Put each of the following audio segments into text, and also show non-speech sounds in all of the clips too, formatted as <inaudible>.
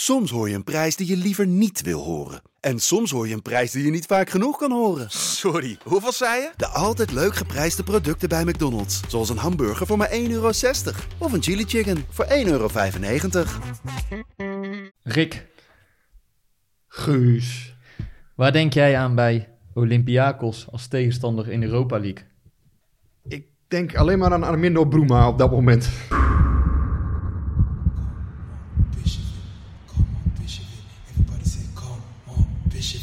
Soms hoor je een prijs die je liever niet wil horen. En soms hoor je een prijs die je niet vaak genoeg kan horen. Sorry, hoeveel zei je? De altijd leuk geprijsde producten bij McDonald's. Zoals een hamburger voor maar 1,60 euro. Of een chili chicken voor 1,95 euro. Rick, Guus. waar denk jij aan bij Olympiakos als tegenstander in Europa League? Ik denk alleen maar aan Armindo Bruma op dat moment. Bishop, come on, Bishop. Everybody say, come on, Bishop.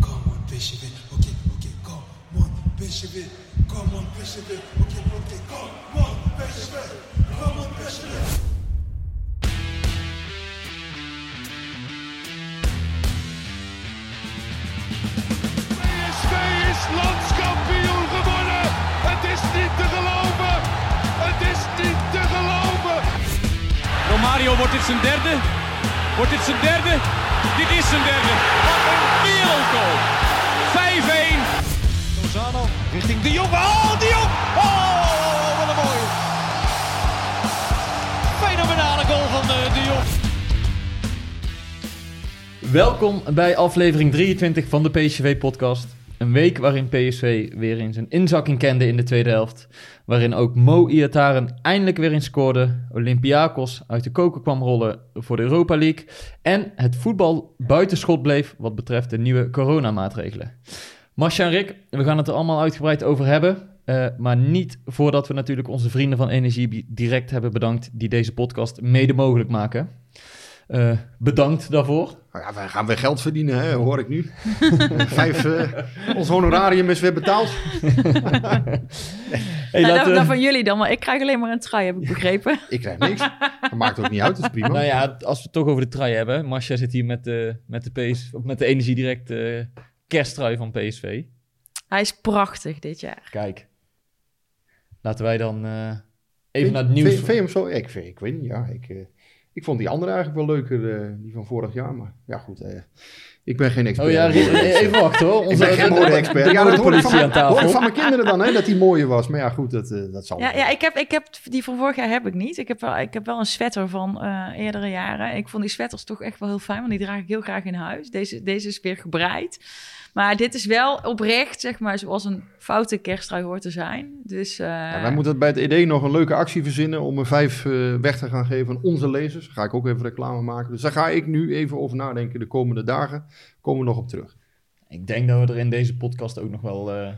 Come on, Bishop. Okay, okay, come on, Bishop. Come on, Bishop. Okay, okay, come on, Bishop. Come on, Bishop. PSV is landskampioen geworden. Het is niet te geloven. Het is niet te geloven. Romario, wordt dit zijn derde? Wordt dit zijn derde? Dit is zijn derde. Wat een wereldgoal. 5-1. Richting De Jong. Oh, De Jong. Oh, wat een mooie. Fenomenale goal van eh, De Jong. Welkom bij aflevering 23 van de PSV-podcast. Een week waarin PSV weer eens een inzakking kende in de tweede helft. Waarin ook Mo Iataren eindelijk weer eens scoorde. Olympiakos uit de koker kwam rollen voor de Europa League. En het voetbal buitenschot bleef wat betreft de nieuwe coronamaatregelen. Masha en Rick, we gaan het er allemaal uitgebreid over hebben. eh, maar niet voordat we natuurlijk onze vrienden van Energie direct hebben bedankt die deze podcast mede mogelijk maken. Eh, bedankt daarvoor. Nou ja, wij gaan weer geld verdienen, hè, hoor ik nu. <laughs> Vijf, eh, ons honorarium is weer betaald. <laughs> Hey, Nou, dat, van jullie dan, maar ik krijg alleen maar een trui, heb ik begrepen. <laughs> Ik krijg niks. Dat maakt ook niet uit, dat is prima. Nou ja, als we het toch over de trui hebben. Masha zit hier met de, met de, PS, of met de Energie Direct eh kersttrui van PSV. Hij is prachtig dit jaar. Kijk. Laten wij dan eh, even Vind- naar het nieuws. Vind, vind je hem zo? Ik, vind, ik weet niet, ja. Ik, eh, ik vond die andere eigenlijk wel leuker, eh, die van vorig jaar. Maar ja, goed. Ik ben geen expert. Oh ja, eh, even wachten hoor. Ik ben geen de- mode-expert. De Ja, dat hoor ik, van aan mijn, hoor ik tafel. van mijn kinderen dan, hè, dat die mooier was. Maar ja, goed, dat, eh, dat zal Ja, ja ik, heb, ik heb die van vorig jaar heb ik niet. Ik heb wel, ik heb wel een sweater van eh, eerdere jaren. Ik vond die sweaters toch echt wel heel fijn, want die draag ik heel graag in huis. Deze, deze is weer gebreid. Maar dit is wel oprecht, zeg maar, zoals een foute kersttrui hoort te zijn. Dus eh, Ja, wij moeten bij het ED nog een leuke actie verzinnen om er vijf eh, weg te gaan geven aan onze lezers. Daar ga ik ook even reclame maken. Dus daar ga ik nu even over nadenken de komende dagen. Komen we nog op terug. Ik denk dat we er in deze podcast ook nog wel eh,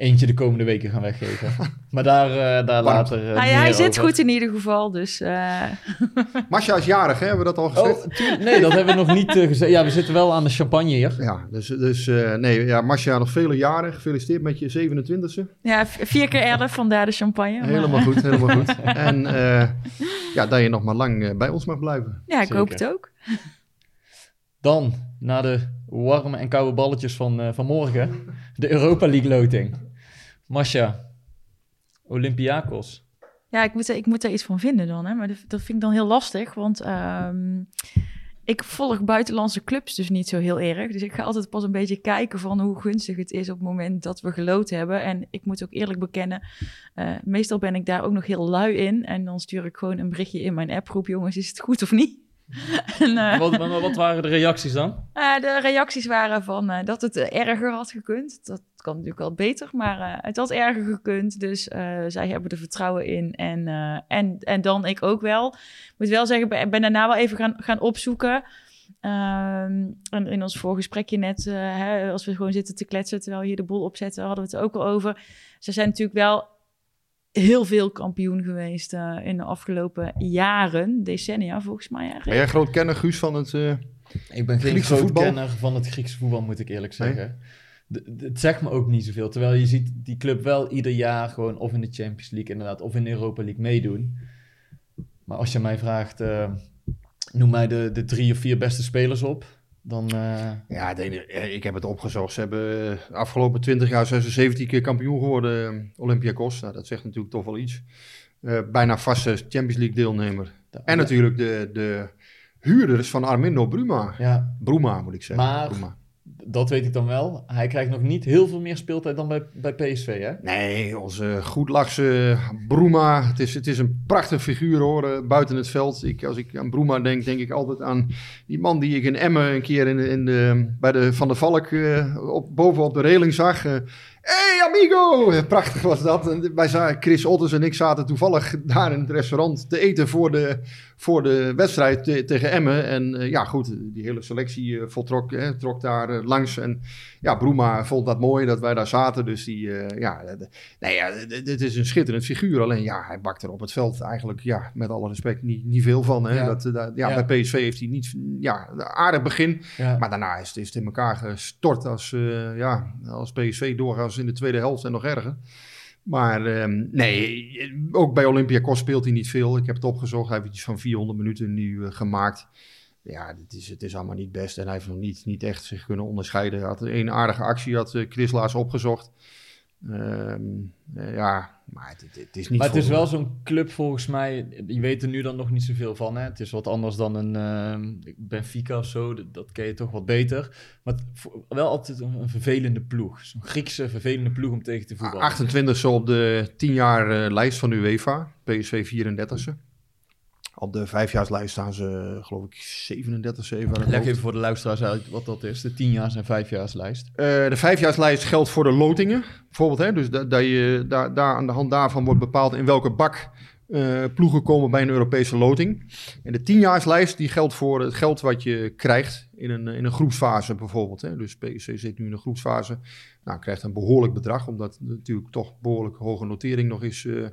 eentje de komende weken gaan weggeven. <laughs> maar daar, eh, daar later. eh, nou ja, hij zit over. goed in ieder geval. Dus eh, <laughs> Masha is jarig, hè? hebben we dat al gezegd? Oh, nee, dat hebben we nog niet gezegd. Ja, we zitten wel aan de champagne hier. Ja, dus, dus eh, nee, ja, Masha nog vele jaren. Gefeliciteerd met je 27e. ja, vier keer elf, vandaar de champagne. Maar, Helemaal goed, helemaal goed. <laughs> En eh, ja, dat je nog maar lang bij ons mag blijven. Ja, ik Zeker. hoop het ook. Dan, na de warme en koude balletjes van, eh, van morgen, de Europa League loting. Masha, Olympiakos. Ja, ik moet, er, ik moet iets van vinden dan. Hè? Maar dat, dat vind ik dan heel lastig. Want ehm, ik volg buitenlandse clubs dus niet zo heel erg. Dus ik ga altijd pas een beetje kijken van hoe gunstig het is op het moment dat we geloot hebben. En ik moet ook eerlijk bekennen, eh, meestal ben ik daar ook nog heel lui in. En dan stuur ik gewoon een berichtje in mijn appgroep. Jongens, is het goed of niet? <laughs> en, eh, Wat, wat, wat waren de reacties dan? eh, de reacties waren van eh, dat het erger had gekund. Dat kan natuurlijk wel beter, maar het had erger gekund. Dus zij hebben er vertrouwen in. En, en, en dan ik ook wel. Ik moet wel zeggen, ik ben daarna wel even gaan, gaan opzoeken. Ehm, en in ons voorgesprekje net, hè, als we gewoon zitten te kletsen terwijl we hier de boel opzetten, hadden we het er ook al over. Ze zijn natuurlijk wel heel veel kampioen geweest eh, in de afgelopen jaren, decennia volgens mij. Ben eigenlijk. jij groot kenner, Guus, van het... eh, Ik ben geen Griekse groot voetbal? kenner van het Griekse voetbal, moet ik eerlijk zeggen. Het zegt me ook niet zoveel. Terwijl je ziet die club wel ieder jaar gewoon of in de Champions League inderdaad, of in de Europa League meedoen. Maar als je mij vraagt, eh, noem mij de, de drie of vier beste spelers op, dan... eh, Ja, ik heb het opgezocht. Ze hebben eh, de afgelopen 20 jaar zijn ze 17 keer kampioen geworden, eh, Olympiakos. Nou, dat zegt natuurlijk toch wel iets. Bijna vaste Champions League deelnemer. En natuurlijk de, de huurders van Armindo Bruma. Ja, Bruma moet ik zeggen. Maar- Bruma. Dat weet ik dan wel. Hij krijgt nog niet heel veel meer speeltijd dan bij, bij PSV, hè? Nee, onze goedlachse Broema. Het is, het is een prachtig figuur hoor, eh, buiten het veld. Ik, als ik aan Broema denk, denk ik altijd aan die man die ik in Emmen een keer in, in de, bij de Van der Valk eh, op, boven op de reling zag. Eh, hey amigo! Prachtig was dat. En wij zagen, Chris Otters en ik zaten toevallig daar in het restaurant te eten voor de, voor de wedstrijd te- tegen Emmen. En eh, ja, goed, die hele selectie eh, voltrok, eh, trok daar eh, langs. En ja, Broema vond dat mooi dat wij daar zaten. Dus die, ja, nee, ja, dit is een schitterend figuur. Alleen ja, hij bakt er op het veld eigenlijk, ja, met alle respect, niet, niet veel van. Hè? Ja. Dat, dat- ja, Ja. Bij PSV heeft hij niet, ja, een aardig begin. Ja. Maar daarna is het, is het in elkaar gestort als, ja, als PSV doorgaat in de tweede helft en nog erger. Maar ehm, nee, ook bij Olympiakos speelt hij niet veel. Ik heb het opgezocht. Hij heeft iets van 400 minuten nu eh, gemaakt. Ja, het is, het is allemaal niet best. En hij heeft nog niet, niet echt zich kunnen onderscheiden. Hij had een aardige actie, had eh, Chris Laars opgezocht. Ehm, eh, ja, maar het, is niet Maar het is wel zo'n club volgens mij, je weet er nu dan nog niet zoveel van. Hè? Het is wat anders dan een eh, Benfica of zo, dat, dat ken je toch wat beter. Maar het, wel altijd een, een vervelende ploeg. Zo'n Griekse vervelende ploeg om tegen te voetballen. 28 e op de 10 jaar eh, lijst van de UEFA. PSV 34e. Op de vijfjaarslijst staan ze, geloof ik, 37 even. uit het Leg hoofd. even voor de luisteraars uit wat dat is, de 10-jaars- en 5-jaarslijst. Eh, de vijfjaarslijst geldt voor de lotingen, bijvoorbeeld. Hè? Dus da- dat je, daar, daar aan de hand daarvan wordt bepaald in welke bak eh, ploegen komen bij een Europese loting. En de tienjaarslijst die geldt voor het geld wat je krijgt in een, in een groepsfase bijvoorbeeld. Hè? Dus PSV zit nu in een groepsfase. Nou, krijgt een behoorlijk bedrag, omdat het natuurlijk toch behoorlijk hoge notering nog is eh,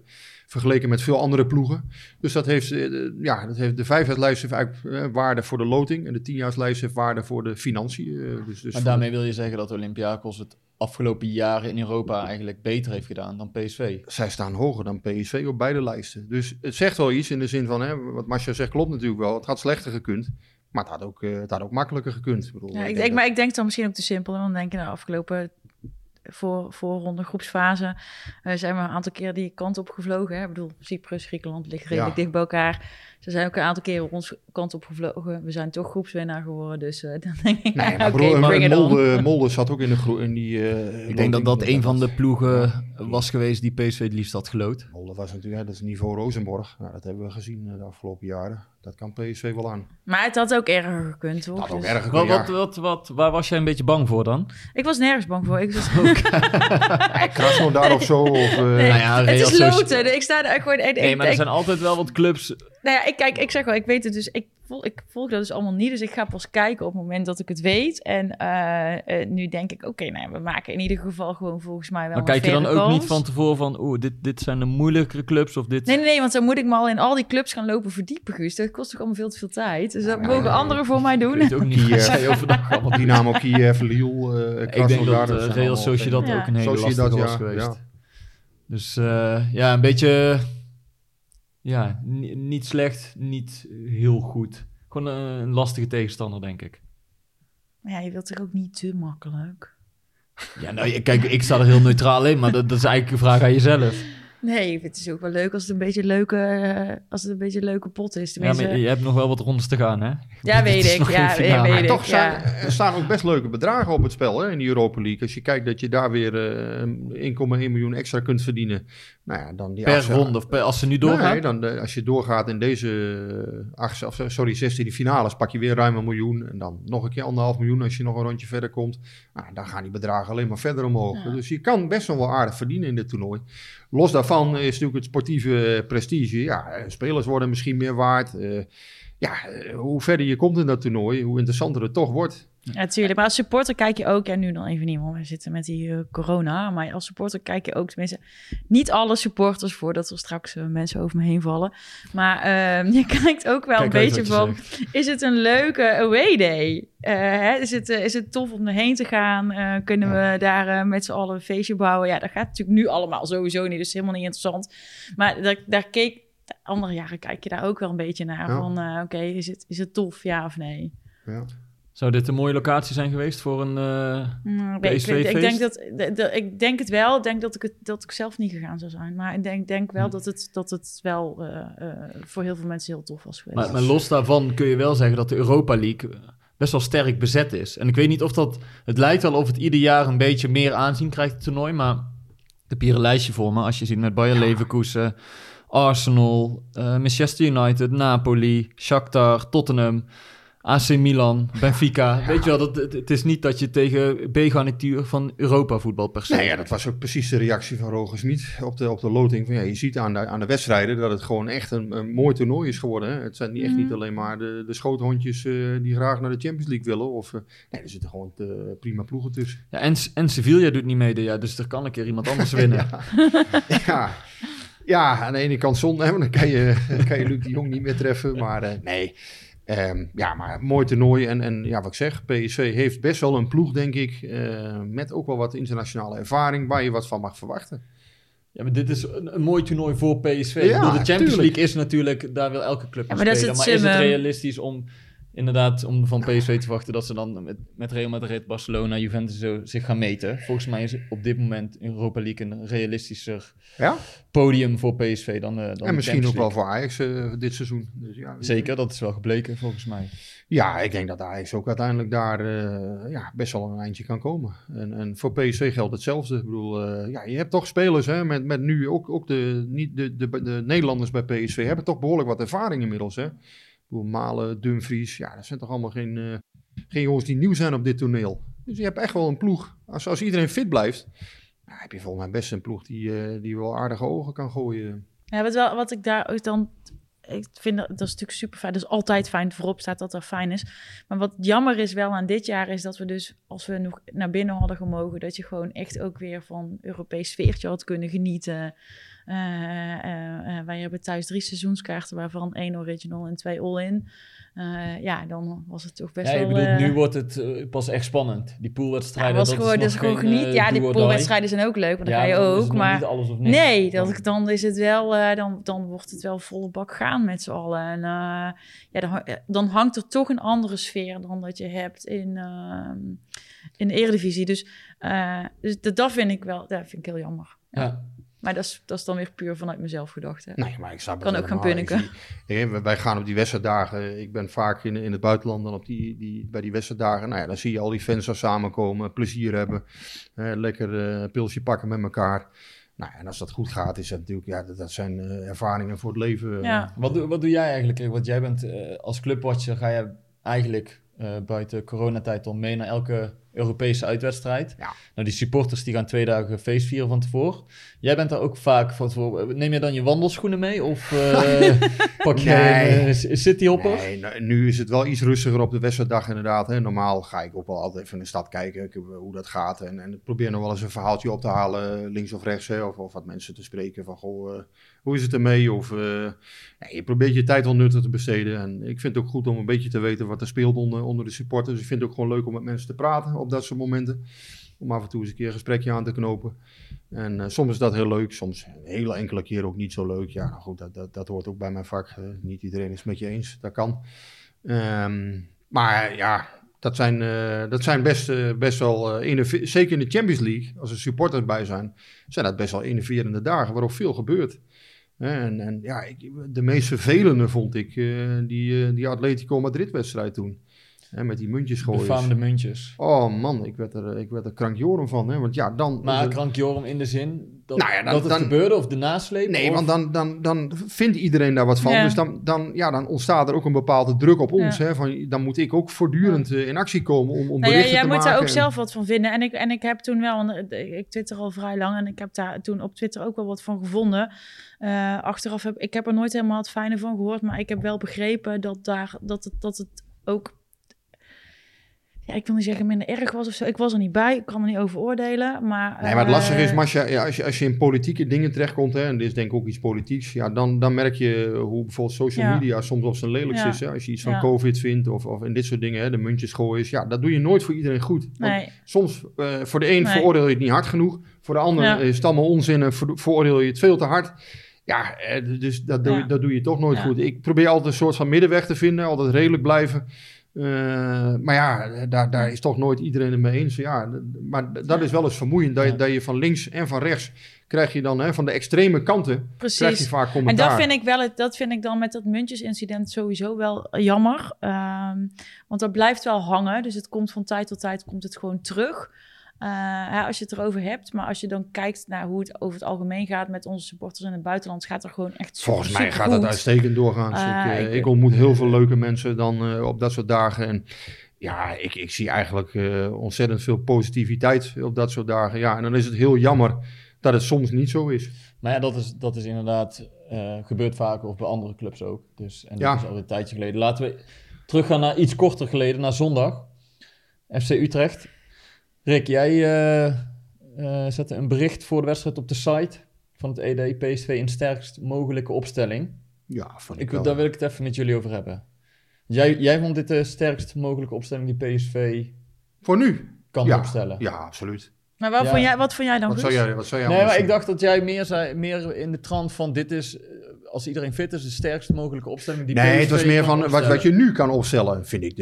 vergeleken met veel andere ploegen. Dus dat heeft, eh, de- ja, dat heeft de vijfjaarslijst heeft eigenlijk eh, waarde voor de loting en de tienjaarslijst heeft waarde voor de financiën. eh, dus, dus Maar daarmee wil je zeggen dat Olympiakos het afgelopen jaren in Europa eigenlijk beter heeft gedaan dan PSV. zij staan hoger dan PSV op beide lijsten. Dus het zegt wel iets in de zin van, hè, wat Masha zegt klopt natuurlijk wel. Het had slechter gekund, maar het had ook, het had ook makkelijker gekund. Ik bedoel, Ja, ik ik denk denk, dat- maar ik denk dan misschien ook te simpel. Dan denk ik, nou, afgelopen voor, voorronde groepsfase eh, zijn we een aantal keer die kant op gevlogen. Hè? Ik bedoel, Cyprus, Griekenland ligt redelijk Ja. dicht bij elkaar. Ze zijn ook een aantal keren onze kant op gevlogen. We zijn toch groepswinnaar geworden. Dus eh, <laughs> dan denk ik, Nee, maar broer. Molde, <laughs> Molde zat ook in, de groep, in die... eh, Ik denk dat dat een van de ploegen was geweest die PSV het liefst had gelood. Molde was natuurlijk, hè, dat is niveau Rosenborg. Nou, dat hebben we gezien eh, de afgelopen jaren. Dat kan PSV wel aan. Maar het had ook erger gekund, hoor. Dat had ook Dus erger Wat, gekund, wat, ja. wat, wat, waar was jij een beetje bang voor dan? Ik was nergens bang voor. Ik was <laughs> Ja, Krasnodar of zo. Of, eh, Nee, Nou ja, het is loten. Ik sta daar gewoon... Ik, Nee, maar er zijn altijd wel wat clubs. Nou ja, ik, kijk, ik zeg wel, ik weet het dus. Ik, vol, ik volg dat dus allemaal niet. Dus ik ga pas kijken op het moment dat ik het weet. En eh, eh, nu denk ik, oké, nou ja, we maken in ieder geval gewoon volgens mij wel Maar kijk je dan ook niet van tevoren van, oeh, dit, dit zijn de moeilijkere clubs of dit... Nee, nee, nee, want dan moet ik me al in al die clubs gaan lopen verdiepen, Guus. Dat kost toch allemaal veel te veel tijd. Dus dat Ja, mogen ja. anderen voor mij Ik doen. weet ook niet zij overdag <laughs> allemaal. Dynamo Kiev, Lille, eh Ik denk dat uh, Real Sociedad Ja. ook een hele Sociedad, lastige was geweest. ja. Dus eh, ja, een beetje... Ja, ni- niet slecht, niet heel goed. Gewoon een, een lastige tegenstander, denk ik. Maar ja, je wilt toch ook niet te makkelijk? Ja, nou, kijk, ik sta er heel neutraal in, maar dat, dat is eigenlijk een vraag aan jezelf. Nee, het is ook wel leuk als het een beetje leuke, eh, als het een beetje leuke pot is. Ja, Tenminste, maar ja, je, je hebt nog wel wat rondes te gaan, hè? weet Dit is ik. Ja, weet ik. Toch ja. er staan ook best leuke bedragen op het spel hè, in de Europa League. Als je kijkt dat je daar weer eh 1,1 miljoen extra kunt verdienen. Nou ja, dan die Per achtste- ronde, of per, als ze nu doorgaan. Nee, dan, eh, als je doorgaat in deze eh, achtste, of, sorry, 16 finales, pak je weer ruim een miljoen. En dan nog een keer anderhalf miljoen als je nog een rondje verder komt. Nou, dan gaan die bedragen alleen maar verder omhoog. Ja. Dus je kan best nog wel aardig verdienen in dit toernooi. Los daarvan is natuurlijk het sportieve prestige. Ja, spelers worden misschien meer waard. Eh, ja, eh, hoe verder je komt in dat toernooi, hoe interessanter het toch wordt. Ja, tuurlijk. Maar als supporter kijk je ook, ja, nu dan even niet, want we zitten met die eh, corona. Maar als supporter kijk je ook, tenminste, niet alle supporters, voordat er straks eh, mensen over me heen vallen. Maar ehm, <laughs> je kijkt ook wel Kijk een beetje van, zegt. is het een leuke away day? Eh, hè? Is, het, is het tof om erheen te gaan? Kunnen we daar met z'n allen een feestje bouwen? Ja, dat gaat natuurlijk nu allemaal sowieso niet, dus helemaal niet interessant. Maar daar, daar keek, de andere jaren kijk je daar ook wel een beetje naar. Ja. Van, oké, is, het, is het tof, ja of nee? Ja. Zou dit een mooie locatie zijn geweest voor een... weet ik, PSV ik, ik denk dat, ik denk het wel. Ik denk dat ik, het, dat ik zelf niet gegaan zou zijn. Maar ik denk, denk wel Hm. dat, het, dat het wel eh, eh, voor heel veel mensen heel tof was geweest. maar, maar los daarvan kun je wel zeggen dat de Europa League... best wel sterk bezet is. En ik weet niet of dat... Het lijkt wel of het ieder jaar een beetje meer aanzien krijgt, het toernooi. Maar ik heb hier een lijstje voor me. Als je ziet met Bayer Leverkusen, Arsenal, Manchester United, Napoli, Shakhtar, Tottenham... AC Milan, Benfica. Weet je wel, dat, het, het is niet dat je tegen B-garnituur van Europa voetbal per se. Nee, ja, dat was ook precies de reactie van Roger Smit op de, op de loting. Van, ja, je ziet aan de, aan de wedstrijden dat het gewoon echt een, een mooi toernooi is geworden. Hè? Het zijn niet, echt niet alleen maar de, de schoothondjes eh, die graag naar de Champions League willen. Of, eh, nee, er zitten gewoon eh, prima ploegen tussen. Ja, en, en Sevilla doet niet mee dit jaar, dus er kan een keer iemand anders <laughs> winnen. ja. ja, aan de ene kant zonde, hè, want dan kan je, <laughs> kan je Luc de Jong niet meer treffen. Maar eh, nee, Ehm, ja, maar mooi toernooi. En, en ja, wat ik zeg, PSV heeft best wel een ploeg, denk ik. eh, met ook wel wat internationale ervaring waar je wat van mag verwachten. Ja, maar dit is een, een mooi toernooi voor PSV. Ja, ik bedoel, de Champions tuurlijk. League is natuurlijk, daar wil elke club Ja, maar is spelen. het maar is het realistisch om inderdaad om van PSV te verwachten dat ze dan met, met Real Madrid, Barcelona, Juventus zo zich gaan meten? Volgens mij is op dit moment in Europa League een realistischer Ja? podium voor PSV dan, eh dan de en misschien ook wel voor Ajax eh, dit seizoen. Dus ja. Zeker, dat is wel gebleken volgens mij. Ja, ik denk dat Ajax ook uiteindelijk daar eh, ja, best wel een eindje kan komen. En, en voor PSV geldt hetzelfde. Ik bedoel, ja, je hebt toch spelers, hè, met, met nu ook, ook de, niet de, de, de Nederlanders bij PSV hebben toch behoorlijk wat ervaring inmiddels. Hè? Malen, Dumfries, ja, dat zijn toch allemaal geen, eh, geen jongens die nieuw zijn op dit toneel. Dus je hebt echt wel een ploeg. Als, als iedereen fit blijft, heb je volgens mij best een ploeg die, eh, die wel aardige ogen kan gooien. Ja, wat, wel, wat ik daar ook dan... Ik vind dat, dat is natuurlijk super fijn. Dat is altijd fijn. Voorop staat dat dat fijn is. Maar wat jammer is wel aan dit jaar is dat we dus, als we nog naar binnen hadden gemogen, dat je gewoon echt ook weer van Europees sfeertje had kunnen genieten. Eh, eh, eh, wij hebben thuis drie seizoenskaarten, waarvan één original en twee all-in. Ja, dan was het toch best Ja, wel... ik bedoel, eh, nu wordt het pas echt spannend. Die ja, poolwedstrijden, was dat gewoon, is is gewoon geniet. ja, die poolwedstrijden zijn ook leuk, want dan Ja, ga je ook. Maar niet alles of niks. Nee, dat, Dan- ik- dan is het wel, dan, dan wordt het wel volle bak gaan met z'n allen. En ja, dan, ha- dan hangt er toch een andere sfeer dan dat je hebt in, ehm, in de Eredivisie. Dus, dus dat, dat vind ik wel, dat vind ik heel jammer. Ja. Maar dat is, dat is dan weer puur vanuit mezelf gedacht. Hè? Nee, maar ik snap Kan het ook gaan punniken. wij- gaan op die wedstrijddagen. Ik ben vaak in, in het buitenland dan op die, die, bij die wedstrijddagen. Nou ja, dan zie je al die fans daar samenkomen, plezier hebben. hè, lekker eh, een pilsje pakken met elkaar. Nou, ja, en als dat goed gaat, is dat natuurlijk, ja, dat, dat zijn eh, ervaringen voor het leven. Ja. Wat, doe, wat doe jij eigenlijk? Want jij bent eh, als clubwatcher, ga je eigenlijk eh, buiten coronatijd dan mee naar elke Europese uitwedstrijd. Ja. Nou, die supporters die gaan twee dagen feest vieren van tevoren. Jij bent daar ook vaak van tevoren. Neem je dan je wandelschoenen mee? Of eh, <laughs> pak je Nee. een eh, cityhopper? Nee, nou, nu is het wel iets rustiger op de wedstrijddag inderdaad. Hè. Normaal ga ik ook wel altijd even in de stad kijken eh, hoe dat gaat. En, en ik probeer nog wel eens een verhaaltje op te halen, links of rechts. Hè. Of, of wat mensen te spreken van, goh, hoe is het ermee? Of, nee, je probeert je tijd wel nuttig te besteden. En ik vind het ook goed om een beetje te weten wat er speelt onder, onder de supporters. Dus ik vind het ook gewoon leuk om met mensen te praten op dat soort momenten. Om af en toe eens een keer een gesprekje aan te knopen. En eh, soms is dat heel leuk, soms een hele enkele keer ook niet zo leuk. Ja, nou goed, dat, dat, dat hoort ook bij mijn vak. Niet iedereen is met je eens, dat kan. Ehm, maar ja, dat zijn, eh, dat zijn best, eh, best wel, eh, enerve- zeker in de Champions League, als er supporters bij zijn, zijn dat best wel enerverende dagen waarop veel gebeurt. En, en ja, de meest vervelende vond ik die, die Atletico Madrid wedstrijd toen. Hè, met die muntjes gooien. Befaamde muntjes. Oh man, ik werd er, ik werd er krankjoren van. Hè? Want ja, dan... Maar krankjorum in de zin dat, Nou ja, dan- dat het dan- gebeurde of de nasleep? Nee, of- want dan, dan, dan vindt iedereen daar wat van. Ja. Dus dan, dan, ja, dan ontstaat er ook een bepaalde druk op ons. Ja. Hè? Van, dan moet ik ook voortdurend eh, in actie komen om, om Nou ja, berichten jij te moet maken. daar ook en- zelf wat van vinden. En ik, en ik heb toen wel, want ik twitter al vrij lang en ik heb daar toen op Twitter ook wel wat van gevonden. Eh, achteraf heb ik heb er nooit helemaal het fijne van gehoord, maar ik heb wel begrepen dat daar dat het, dat het ook. Ja, ik wil niet zeggen minder erg was of zo. Ik was er niet bij, ik kan er niet over oordelen. Maar, Nee, maar het lastige is, eh, Masja, ja, als, je, als je in politieke dingen terechtkomt, hè, en dit is denk ik ook iets politieks, ja, dan, dan merk je hoe bijvoorbeeld social Ja. media soms op zijn lelijkst Ja. is. Hè? Als je iets van. COVID vindt of, of in dit soort dingen, hè, de muntjes gooien, is, ja, dat doe je nooit voor iedereen goed. Nee, Soms, eh, voor de een Nee. veroordeel je het niet hard genoeg. Voor de ander is het allemaal onzin en ver- veroordeel je het veel te hard. Ja, eh, dus dat doe, dat doe je toch nooit goed. Ik probeer altijd een soort van middenweg te vinden, altijd redelijk blijven. Eh, maar ja, daar, daar is toch nooit iedereen het mee eens. Ja, maar dat is wel eens vermoeiend, dat je, dat je van links en van rechts krijg je dan hè, van de extreme kanten, krijg je Precies. vaak En commentaar. dat vind ik wel, het- dat vind ik dan met dat muntjesincident sowieso wel jammer. Ehm, want dat blijft wel hangen. Dus het komt van tijd tot tijd komt het gewoon terug. Eh, als je het erover hebt. Maar als je dan kijkt naar hoe het over het algemeen gaat met onze supporters in het buitenland, gaat er gewoon echt super, Volgens mij gaat het uitstekend doorgaans. Ah, ik, eh, ik- ik ontmoet heel veel leuke mensen dan eh, op dat soort dagen. En ja, ik, ik zie eigenlijk eh, ontzettend veel positiviteit op dat soort dagen. Ja, en dan is het heel jammer dat het soms niet zo is. Maar ja, dat is, dat is inderdaad eh, gebeurt vaker of bij andere clubs ook. Dus, en dat Ja. is al een tijdje geleden. Laten we teruggaan naar iets korter geleden, naar zondag. FC Utrecht. Rick, jij eh, eh, zette een bericht voor de wedstrijd op de site van het ED PSV in sterkst mogelijke opstelling. Ja, vond ik, Ik, wel. daar wil ik het even met jullie over hebben. Jij, jij vond dit de sterkst mogelijke opstelling die PSV Voor nu? kan ja. opstellen? Ja, absoluut. Maar wat, Ja. vond jij, wat vond jij dan Wat zou jij, wat zou jij Nee, maar ik dacht dat jij meer, zei, meer in de trant van dit is, als iedereen fit is, de sterkst mogelijke opstelling die Nee, het was meer van wat, opstellen. wat je nu kan opstellen, vind ik.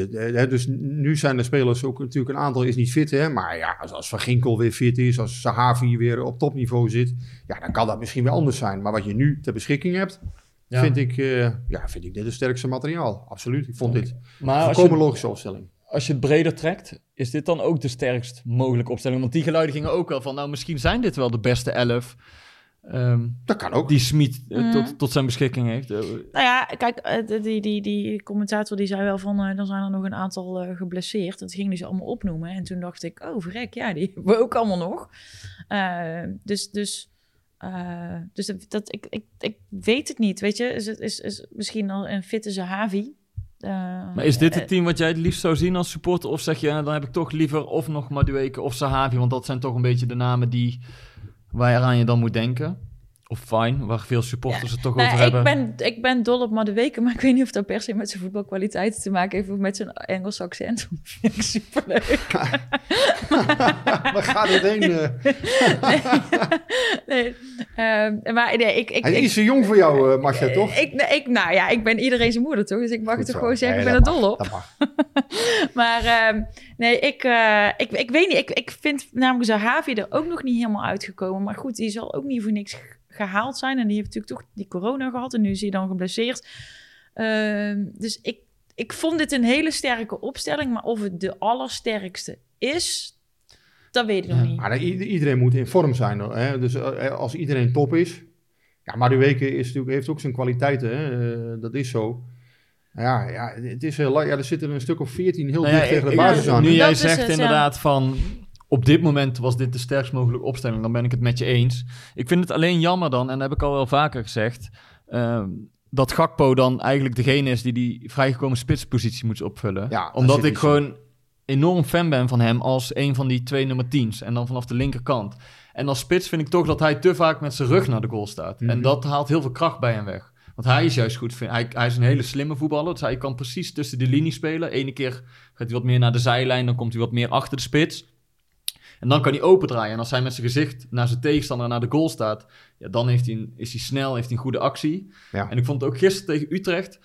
Dus nu zijn de spelers ook natuurlijk een aantal is niet fit, hè. Maar ja, als, als Van Ginkel weer fit is, als Sahavi weer op topniveau zit, ja, dan kan dat misschien weer anders zijn. Maar wat je nu ter beschikking hebt, Ja. vind, ik, eh, ja, vind ik dit het sterkste materiaal. Absoluut. Ik vond dit Maar een volkomen je, logische opstelling. als je het breder trekt, is dit dan ook de sterkst mogelijke opstelling? Want die geluiden gingen ook wel van, nou misschien zijn dit wel de beste elf ehm, Dat kan ook. die Smit eh, Mhm. tot, tot zijn beschikking heeft. Eh, Nou ja, kijk, eh, die, die, die commentator die zei wel van, eh, dan zijn er nog een aantal eh, geblesseerd. Dat ging dus allemaal opnoemen. En toen dacht ik, oh verrek, ja, die <laughs> hebben we ook allemaal nog. Dus dus, eh, dus dat, dat- ik, ik, ik weet het niet, weet je. Is, het- is, is misschien al een fitte Zahavi. Eh, maar is dit het team wat jij het liefst zou zien als supporter? Of zeg je, dan heb ik toch liever of nog Madueke of Sahavi, want dat zijn toch een beetje de namen die, waaraan je dan moet denken. Of Fine, waar veel supporters het toch Nou, over ik, hebben. ben, ik ben dol op Madueke, maar ik weet niet of dat per se met zijn voetbalkwaliteiten te maken heeft of met zijn Engels accent. <laughs> Dat vind ik superleuk. <laughs> Waar gaat het heen? eh? <laughs> nee, ehm, maar nee, ik... ik, Hij ik is te jong voor jou, eh Marcia, toch? Ik, nee, ik, nou ja, ik ben iedereen zijn moeder, toch? Dus ik mag het toch zo. gewoon zeggen, Nee, ik ben er dol op. Dat mag. Maar ehm, nee, ik, eh, ik, ik weet niet. Ik, ik vind namelijk Zahavi er ook nog niet helemaal uitgekomen. Maar goed, die zal ook niet voor niks gehaald zijn. En die heeft natuurlijk toch die corona gehad. En nu is hij dan geblesseerd. Ehm, dus ik, ik vond dit een hele sterke opstelling. Maar of het de allersterkste is, dat weet ik nog Ja. niet. Maar iedereen moet in vorm zijn. hoor, Hè? Dus eh, als iedereen top is. Ja, maar de weken is natuurlijk, heeft ook zijn kwaliteiten. Hè? Eh, dat is zo. Ja, ja, het is, heel ja, er zitten een stuk of 14 heel Nou ja, dicht tegen de basis aan. Nu jij zegt het, ja. inderdaad van... Op dit moment was dit de sterkst mogelijke opstelling. Dan ben ik het met je eens. Ik vind het alleen jammer dan, en dat heb ik al wel vaker gezegd... ehm, dat Gakpo dan eigenlijk degene is die die vrijgekomen spitspositie moet opvullen. Ja, Omdat ik gewoon enorm fan ben van hem als een van die twee nummer 10's. En dan vanaf de linkerkant. En als spits vind ik toch dat hij te vaak met zijn rug naar de goal staat. En Mhm. dat haalt heel veel kracht bij hem weg. Want hij is juist goed. Hij, hij is een hele slimme voetballer. Dus hij kan precies tussen de linie spelen. Ene keer gaat hij wat meer naar de zijlijn. Dan komt hij wat meer achter de spits. En dan kan hij open draaien. En als hij met zijn gezicht naar zijn tegenstander naar de goal staat. Ja, dan heeft hij een, is hij snel, heeft hij een goede actie. Ja. En ik vond het ook gisteren tegen Utrecht.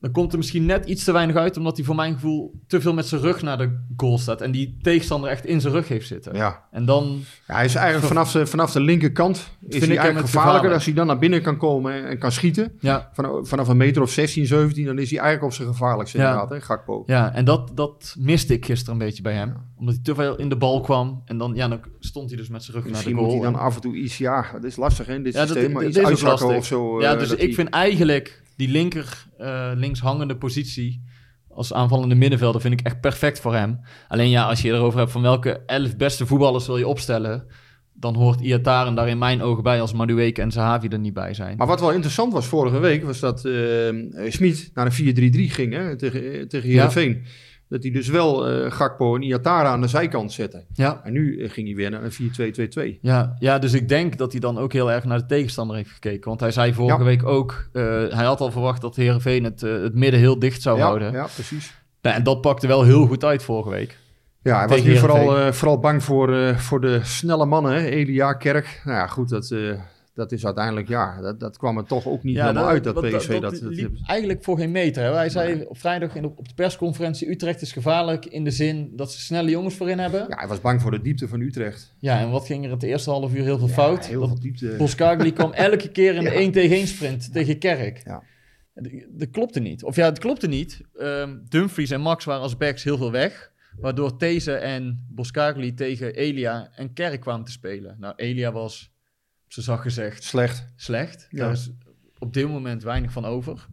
Dan komt er misschien net iets te weinig uit. Omdat hij voor mijn gevoel te veel met zijn rug naar de goal staat. En die tegenstander echt in zijn rug heeft zitten. Ja. En dan Ja, hij is eigenlijk vanaf de, vanaf de linkerkant is hij eigenlijk gevaarlijker. gevaarlijk. Als hij dan naar binnen kan komen en kan schieten. Ja, Vanaf, vanaf een meter of 16, 17, dan is hij eigenlijk op zijn gevaarlijkste Ja. inderdaad, hè, Gakpo. ja en dat, dat miste ik gisteren een beetje bij hem. Omdat hij te veel in de bal kwam. En dan, ja, dan stond hij dus met zijn rug Misschien naar de moet goal. hij dan af en toe iets, ja, dat is lastig hè, in dit Ja, dat- systeem, maar dat iets uitzakken of zo. ja, eh, dus ik vind eigenlijk die linker, eh, links hangende positie als aanvallende middenvelder vind ik echt perfect voor hem. Alleen ja, als je erover hebt van welke elf beste voetballers wil je opstellen, dan hoort Iataren daar in mijn ogen bij als Madueke en Zahavi er niet bij zijn. Maar wat wel interessant was vorige week, was dat eh Smit naar een 4-3-3 ging hè, tegen, eh, tegen Ja. Dat hij dus wel eh, Gakpo en Iatara aan de zijkant zette. ja. En nu eh, ging hij weer naar een 4-2-2-2. Ja, ja, dus ik denk dat hij dan ook heel erg naar de tegenstander heeft gekeken. Want hij zei vorige Ja. week ook, eh, hij had al verwacht dat Heerenveen het, het midden heel dicht zou Ja, houden. ja, precies. Nou, en dat pakte wel heel goed uit vorige week. Ja, hij was nu vooral, vooral bang voor, voor de snelle mannen. Elia, Kerk. Nou ja, goed, dat, dat is uiteindelijk, ja, dat, dat kwam er toch ook niet Ja, helemaal dat- uit, dat PSV. Dat, dat dat, liep eigenlijk voor geen meter. Hè? Hij zei op vrijdag in de, op de persconferentie... Utrecht is gevaarlijk in de zin dat ze snelle jongens voorin hebben. Ja, ja, hij was bang voor de diepte van Utrecht. en wat ging er het eerste half uur heel veel fout? Heel Dat veel diepte. Boskagli kwam <laughs> elke keer in de Ja. 1 tegen 1 sprint tegen Kerk. Ja. Dat- Dat klopte niet. Of ja, het klopte niet. Ehm, Dumfries en Max waren als backs heel veel weg. Waardoor These en Boskagli tegen Elia en Kerk kwamen te spelen. Nou, Elia was, ze zag gezegd, Slecht. slecht. Ja. Daar is op dit moment weinig van over.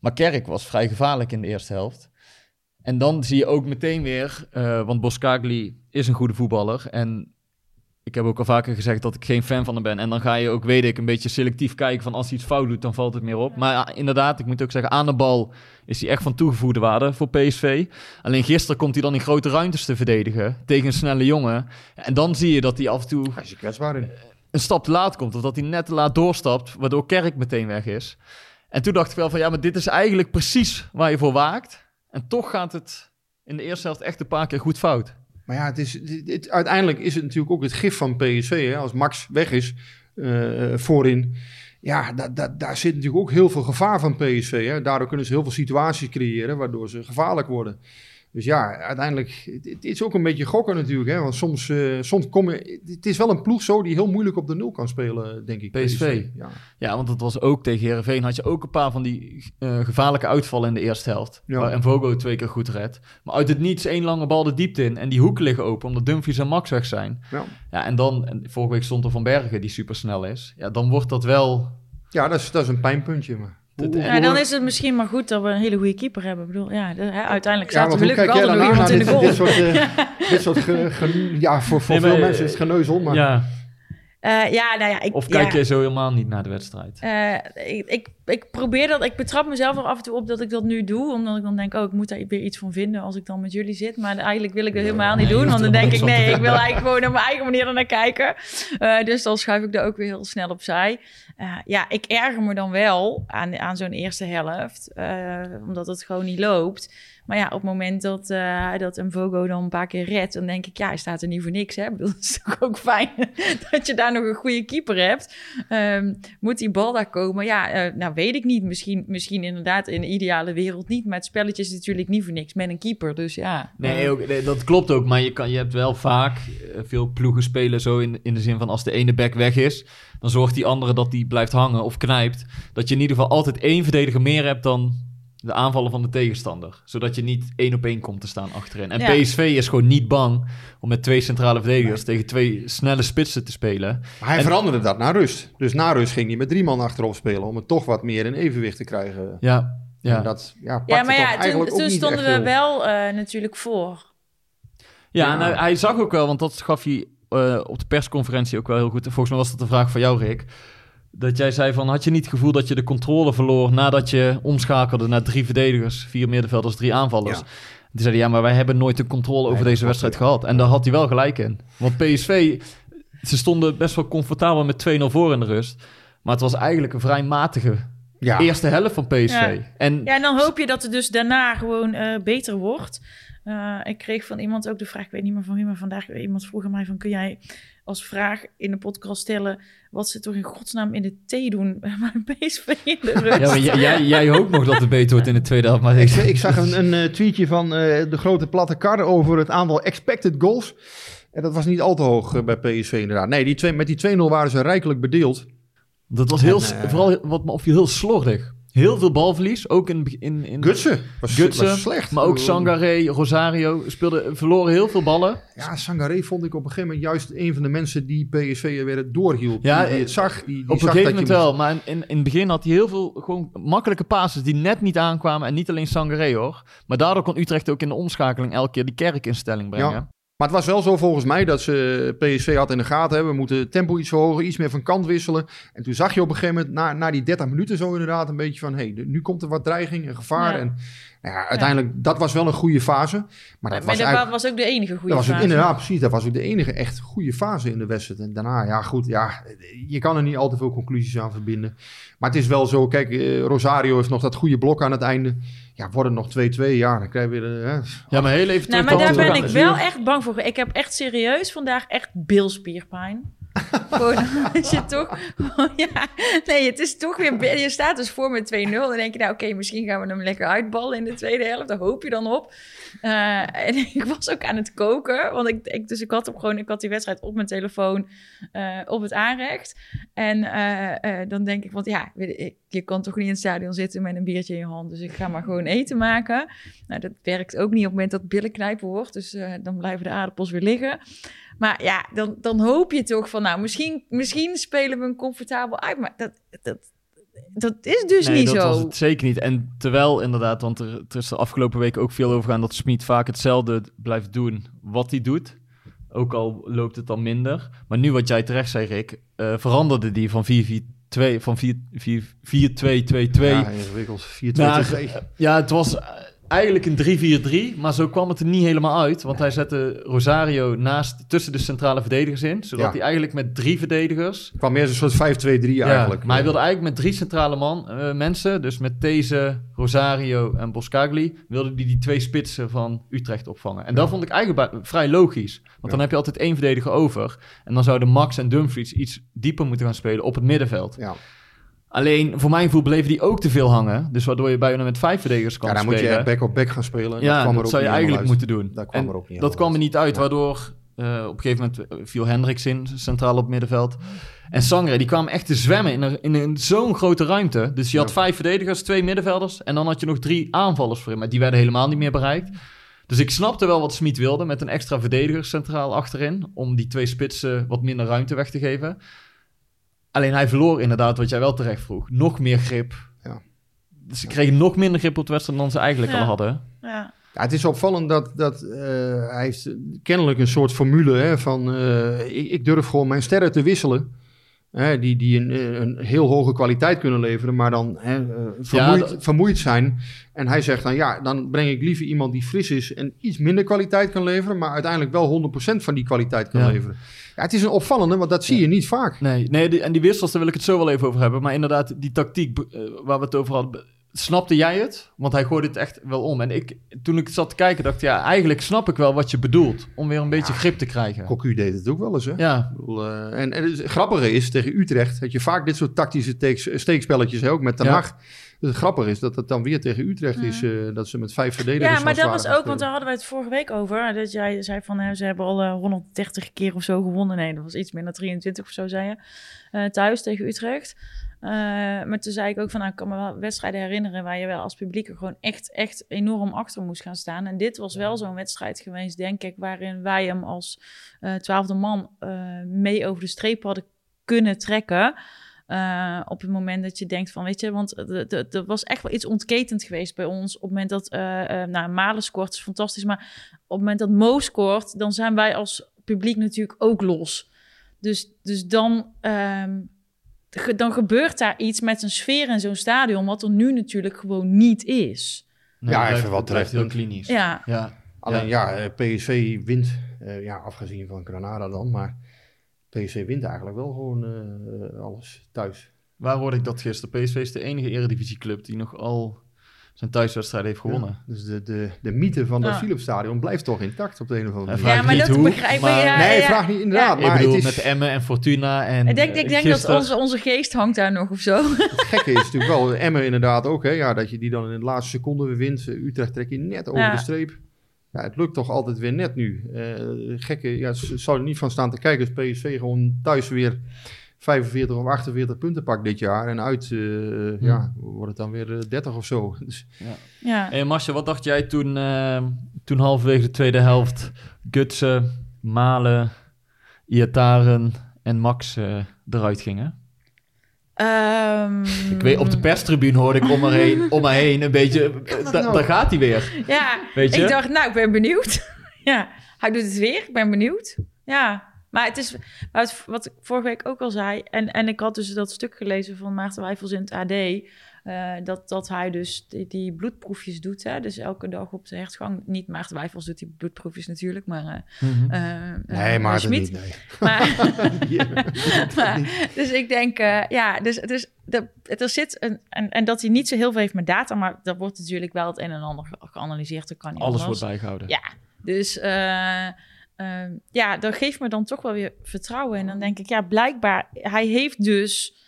Maar Kerk was vrij gevaarlijk in de eerste helft. En dan zie je ook meteen weer, eh, want Boskagli is een goede voetballer. En ik heb ook al vaker gezegd dat ik geen fan van hem ben. En dan ga je ook, weet ik, een beetje selectief kijken van als hij iets fout doet, dan valt het meer op. Maar ja, inderdaad, ik moet ook zeggen, aan de bal is hij echt van toegevoegde waarde voor PSV. Alleen gisteren komt hij dan in grote ruimtes te verdedigen tegen een snelle jongen. En dan zie je dat hij af en toe Hij is er kwetsbaar in. Een stap te laat komt. Of dat hij net te laat doorstapt, waardoor Kerk meteen weg is. En toen dacht ik wel van, ja, maar dit is eigenlijk precies waar je voor waakt. En toch gaat het in de eerste helft echt een paar keer goed fout. Maar ja, het is, uiteindelijk is het natuurlijk ook het gif van PSV. Hè? Als Max weg is eh, voorin. Ja, da, da- daar zit natuurlijk ook heel veel gevaar van PSV. Hè? Daardoor kunnen ze heel veel situaties creëren waardoor ze gevaarlijk worden. Dus ja, uiteindelijk, het, het is ook een beetje gokken natuurlijk. Hè? Want soms, eh, soms kom je... Het is wel een ploeg zo die heel moeilijk op de nul kan spelen, denk ik. PSV. Ja. Ja, want dat was ook tegen Herenveen had je ook een paar van die eh, gevaarlijke uitvallen in de eerste helft. Ja. Waar Vogo twee keer goed redt. Maar uit het niets één lange bal de diepte in. En die hoeken liggen open omdat Dumfries en Max weg zijn. Ja. Ja, en dan, en vorige week stond er Van Bergen die supersnel is. Ja, dan wordt dat wel... Ja, dat is, dat is een pijnpuntje. Maar. Dat- Ja, dan is het misschien maar goed dat we een hele goede keeper hebben. Ik bedoel, ja, de- hè, uiteindelijk Ja, er want hoe gelukkig altijd nog iemand in de goal. dit, <laughs> dit soort, eh, dit soort ge- ge- ja, voor, voor Nee, maar, veel eh, mensen is het geneuzel, maar... Ja, Eh, ja, nou ja, ik, of kijk ja, je zo helemaal niet naar de wedstrijd? eh, ik, ik, ik probeer dat, ik betrap mezelf er af en toe op dat ik dat nu doe, omdat ik dan denk, oh, ik moet daar weer iets van vinden als ik dan met jullie zit. Maar eigenlijk wil ik dat helemaal niet nee, doen, want dan denk ik, nee, ik wil eigenlijk gewoon op mijn eigen manier ernaar kijken. Eh, dus dan schuif ik er ook weer heel snel opzij. Ja, ik erger me dan wel aan, aan zo'n eerste helft, omdat het gewoon niet loopt. Maar ja, op het moment dat, eh dat een Vogo dan een paar keer redt, dan denk ik, ja, hij staat er niet voor niks. Hè? Ik bedoel, <laughs> het is toch ook fijn <laughs> dat je daar nog een goede keeper hebt. Ehm, moet die bal daar komen? Ja, eh, nou weet ik niet. Misschien, misschien inderdaad in de ideale wereld niet. Maar het spelletje is natuurlijk niet voor niks met een keeper. Dus ja. Nee, eh, ook, nee, dat klopt ook. Maar je, kan, je hebt wel vaak veel ploegen spelen zo in, in de zin van als de ene back weg is, dan zorgt die andere dat die blijft hangen of knijpt. Dat je in ieder geval altijd één verdediger meer hebt dan de aanvallen van de tegenstander. Zodat je niet één op één komt te staan achterin. En Ja. PSV is gewoon niet bang om met twee centrale verdedigers tegen twee snelle spitsen te spelen. Maar hij En- veranderde dat naar rust. Dus na rust ging hij met drie man achterop spelen om het toch wat meer in evenwicht te krijgen. Ja, ja. En dat ja, maar toch ja, toen, stonden we heel- wel eh, natuurlijk voor. Ja, Ja. en hij, hij zag ook wel, want dat gaf hij eh, op de persconferentie ook wel heel goed. Volgens mij was dat een vraag van jou, Rick. Dat jij zei van, had je niet het gevoel dat je de controle verloor nadat je omschakelde naar drie verdedigers, vier middenvelders, drie aanvallers? Ja. Die zeiden, ja, maar wij hebben nooit de controle over deze wedstrijd gehad. En daar had hij wel gelijk in. Want PSV, ze stonden best wel comfortabel met 2-0 voor in de rust. Maar het was eigenlijk een vrij matige Ja, eerste helft van PSV. Ja. En Ja, en dan hoop je dat het dus daarna gewoon eh, beter wordt. Eh, ik kreeg van iemand ook de vraag, ik weet niet meer van wie, maar vandaag iemand vroeg aan mij van, kun jij als vraag in de podcast stellen, wat ze toch in godsnaam in de thee doen <laughs> bij PSV in de rust? ja, maar jij, jij, jij hoopt nog dat het beter wordt in de tweede helft. Maar ik, ik zag een, een eh, tweetje van eh, de grote platte kar over het aantal expected goals. En dat was niet al te hoog bij PSV inderdaad. Nee, die twee, met die 2-0 waren ze rijkelijk bedeeld. Dat was heel, En, eh, vooral wat me opviel, heel slordig. Heel veel balverlies, ook in... in, in Gutsen was, Gutsen, was slecht. maar ook Sangaré, Rosario speelden, verloren heel veel ballen. Ja, Sangaré vond ik op een gegeven moment juist een van de mensen die PSV weer doorhield. Ja, die, die eh, het zag. Die, die Op een gegeven moment wel, maar in, in, in het begin had hij heel veel gewoon makkelijke passes die net niet aankwamen. En niet alleen Sangaré hoor. Maar daardoor kon Utrecht ook in de omschakeling elke keer die kerk in stelling brengen. Ja. Maar het was wel zo volgens mij dat ze PSV had in de gaten hebben. We moeten het tempo iets verhogen, iets meer van kant wisselen. En toen zag je op een gegeven moment, na, na die 30 minuten zo inderdaad, een beetje van... hé, hey, nu komt er wat dreiging en gevaar. Ja. En nou ja, uiteindelijk, dat was wel een goede fase. Maar dat maar was dat was ook de enige goede Dat was ook, fase. inderdaad, precies. Dat was ook de enige echt goede fase in de wedstrijd. En daarna, ja goed, ja, je kan er niet al te veel conclusies aan verbinden. Maar het is wel zo, kijk, eh, Rosario heeft nog dat goede blok aan het einde. Ja, worden nog 2-2, ja, dan krijg je weer... eh, Ja, maar heel even Nou, terug maar daar dan- ben ik wel echt bang voor. Ik heb echt serieus vandaag echt bilspierpijn. Gewoon <laughs> als je toch... <laughs> ja, nee, het is toch weer... Je staat dus voor met 2-0. Dan denk je, nou oké, misschien gaan we hem lekker uitballen in de tweede helft. Daar hoop je dan op. Eh, en <laughs> ik was ook aan het koken. Want ik, dus ik had, hem gewoon, ik had die wedstrijd op mijn telefoon eh, op het aanrecht. En eh, dan denk ik, want ja, je kan toch niet in het stadion zitten met een biertje in je hand. Dus ik ga maar gewoon eten maken. Nou, dat werkt ook niet op het moment dat billen knijpen wordt. Dus dan blijven de aardappels weer liggen. Maar ja, dan, dan hoop je toch van, nou, misschien, misschien spelen we een comfortabel uit. Maar dat, dat, dat is dus nee, niet dat zo. was het zeker niet. En terwijl inderdaad, want er, er is de afgelopen week ook veel over gaan dat Smit vaak hetzelfde blijft doen wat hij doet. Ook al loopt het dan minder. Maar nu wat jij terecht zei, Rick, eh, veranderde die van 4-4-2 van 4-4-2-2-2 Ja, ingewikkeld. 4-2-2. naar... Ja, het was eh, eigenlijk een 3-4-3, maar zo kwam het er niet helemaal uit. Want hij zette Rosario naast, tussen de centrale verdedigers in. Zodat Ja. hij eigenlijk met drie verdedigers kwam meer zo'n soort 5-2-3 eigenlijk. ja, maar hij wilde eigenlijk met drie centrale man, eh, mensen, dus met These, Rosario en Boscagli, wilde hij die twee spitsen van Utrecht opvangen. En dat vond ik eigenlijk vrij logisch. Want dan heb je altijd één verdediger over. En dan zouden Max en Dumfries iets dieper moeten gaan spelen op het middenveld. Ja. Alleen, voor mijn gevoel bleven die ook te veel hangen. Dus waardoor je bijna met vijf verdedigers kan Ja, dan moet spelen. je back op back gaan spelen. ja, kwam er dat zou je eigenlijk helemaal moeten doen. Dat kwam En er ook niet dat kwam er uit. niet uit, waardoor eh, op een gegeven moment eh, viel Hendricks in, centraal op middenveld. En Sangre, die kwam echt te zwemmen in, een, in een, zo'n grote ruimte. Dus je had Ja. vijf verdedigers, twee middenvelders en dan had je nog drie aanvallers voor hem. Maar die werden helemaal niet meer bereikt. Dus ik snapte wel wat Smit wilde met een extra verdediger centraal achterin. Om die twee spitsen wat minder ruimte weg te geven. Alleen hij verloor inderdaad, wat jij wel terecht vroeg, nog meer grip. Ja. Dus ze kregen nog minder grip op de wedstrijd dan ze eigenlijk Ja. al hadden. Ja. Ja, het is opvallend dat, dat eh, hij heeft kennelijk een soort formule hè, van eh, ik, ik durf gewoon mijn sterren te wisselen. Hè, die die een, eh, een heel hoge kwaliteit kunnen leveren, maar dan hè, eh, vermoeid, vermoeid zijn. En hij zegt dan ja, dan breng ik liever iemand die fris is en iets minder kwaliteit kan leveren, maar uiteindelijk wel 100% van die kwaliteit kan Ja. leveren. Ja, het is een opvallende, want dat zie je niet vaak. Nee, nee die- en die wissels, daar wil ik het zo wel even over hebben. Maar inderdaad, die tactiek eh, waar we het over hadden, snapte jij het? Want hij gooide het echt wel om. En ik, toen ik zat te kijken, dacht ik, ja, eigenlijk snap ik wel wat je bedoelt. Om weer een beetje grip te krijgen. Cocu deed het ook wel eens, hè? Ja, Ik bedoel, eh, en, en het grappige is, tegen Utrecht heb je vaak dit soort tactische teeks- steekspelletjes, hè, ook met de Ja. nacht. Dus het grappige is dat het dan weer tegen Utrecht is, eh, dat ze met vijf verdedigers Ja, maar dat was ook, want daar hadden we het vorige week over. Dat jij zei van, hè, ze hebben al eh, 130 keer of zo gewonnen. Nee, dat was iets minder, 23 of zo, zei je. eh, thuis tegen Utrecht. Eh, maar toen zei ik ook van, nou, ik kan me wel wedstrijden herinneren... waar je wel als publiek er gewoon echt, echt enorm achter moest gaan staan. En dit was wel zo'n wedstrijd geweest, denk ik... waarin wij hem als eh, twaalfde man eh, mee over de streep hadden kunnen trekken... Op het moment dat je denkt van, weet je, want er- was echt wel iets ontketend geweest bij ons. Op het moment dat, nou, Malen scoort is fantastisch, maar op het moment dat Mo scoort, dan zijn wij als publiek natuurlijk ook los. Dus, dus dan, ehm, dan gebeurt daar iets met een sfeer in zo'n stadion, wat er nu natuurlijk gewoon niet is. nee, Ja, even wat blijft heel terecht. klinisch. Ja, Ja, Alleen ja, eh, PSV wint, eh, ja, afgezien van Granada dan, maar PSV wint eigenlijk wel gewoon eh, alles thuis. waar hoorde ik dat gisteren? PSV is de enige eredivisieclub die nog al zijn thuiswedstrijd heeft gewonnen. Ja, dus de, de, de mythe van dat Ja. Philipsstadion blijft toch intact op de een of andere manier. vraag ja maar niet dat hoe, begrijp ik. maar- ja, nee, ja. vraag niet inderdaad, ik maar bedoel, het is... met Emmen en Fortuna en Ik denk, ik eh, denk dat onze, onze geest hangt daar nog of zo. Het gekke is natuurlijk wel, Emmen inderdaad ook, hè, ja, dat je die dan in de laatste seconde weer wint. Eh, Utrecht trek je net over Ja. de streep. Ja, het lukt toch altijd weer net nu. Eh, gekke, ja, ze zou er niet van staan te kijken als PSV gewoon thuis weer 45 of 48 punten pakt dit jaar. En uit, eh, ja, wordt het dan weer eh, 30 of zo. <laughs> Dus, Ja. Hey Marcia, wat dacht jij toen, eh, toen halverwege de tweede helft Gutsen, Malen, Iataren en Max eh, eruit gingen? Ehm, Ik weet, op de perstribune hoorde ik om me heen, <laughs> om me heen een beetje, eh, da- daar gaat hij weer. Ja, Weet je? ik dacht, nou, ik ben benieuwd. <laughs> ja, hij doet het weer. Ik ben benieuwd. Ja, maar het is wat, wat ik vorige week ook al zei. En, en ik had dus dat stuk gelezen van Maarten Wijfels in het AD. eh, dat, dat hij dus die, die bloedproefjes doet. Hè? Dus elke dag op de hertgang. Niet Maarten Wijfels doet die bloedproefjes natuurlijk, maar... eh, eh, nee, maar Schmid. niet. Nee. <laughs> <laughs> <laughs> Maar, dus ik denk, ja, dus, dus de, er zit een, en, en dat hij niet zo heel veel heeft met data, maar er wordt natuurlijk wel het een en ander ge- geanalyseerd. Dat kan niet Alles anders. wordt bijgehouden. Ja, dus, eh, Ehm, ja, dat geeft me dan toch wel weer vertrouwen. En dan denk ik, ja, blijkbaar, hij heeft dus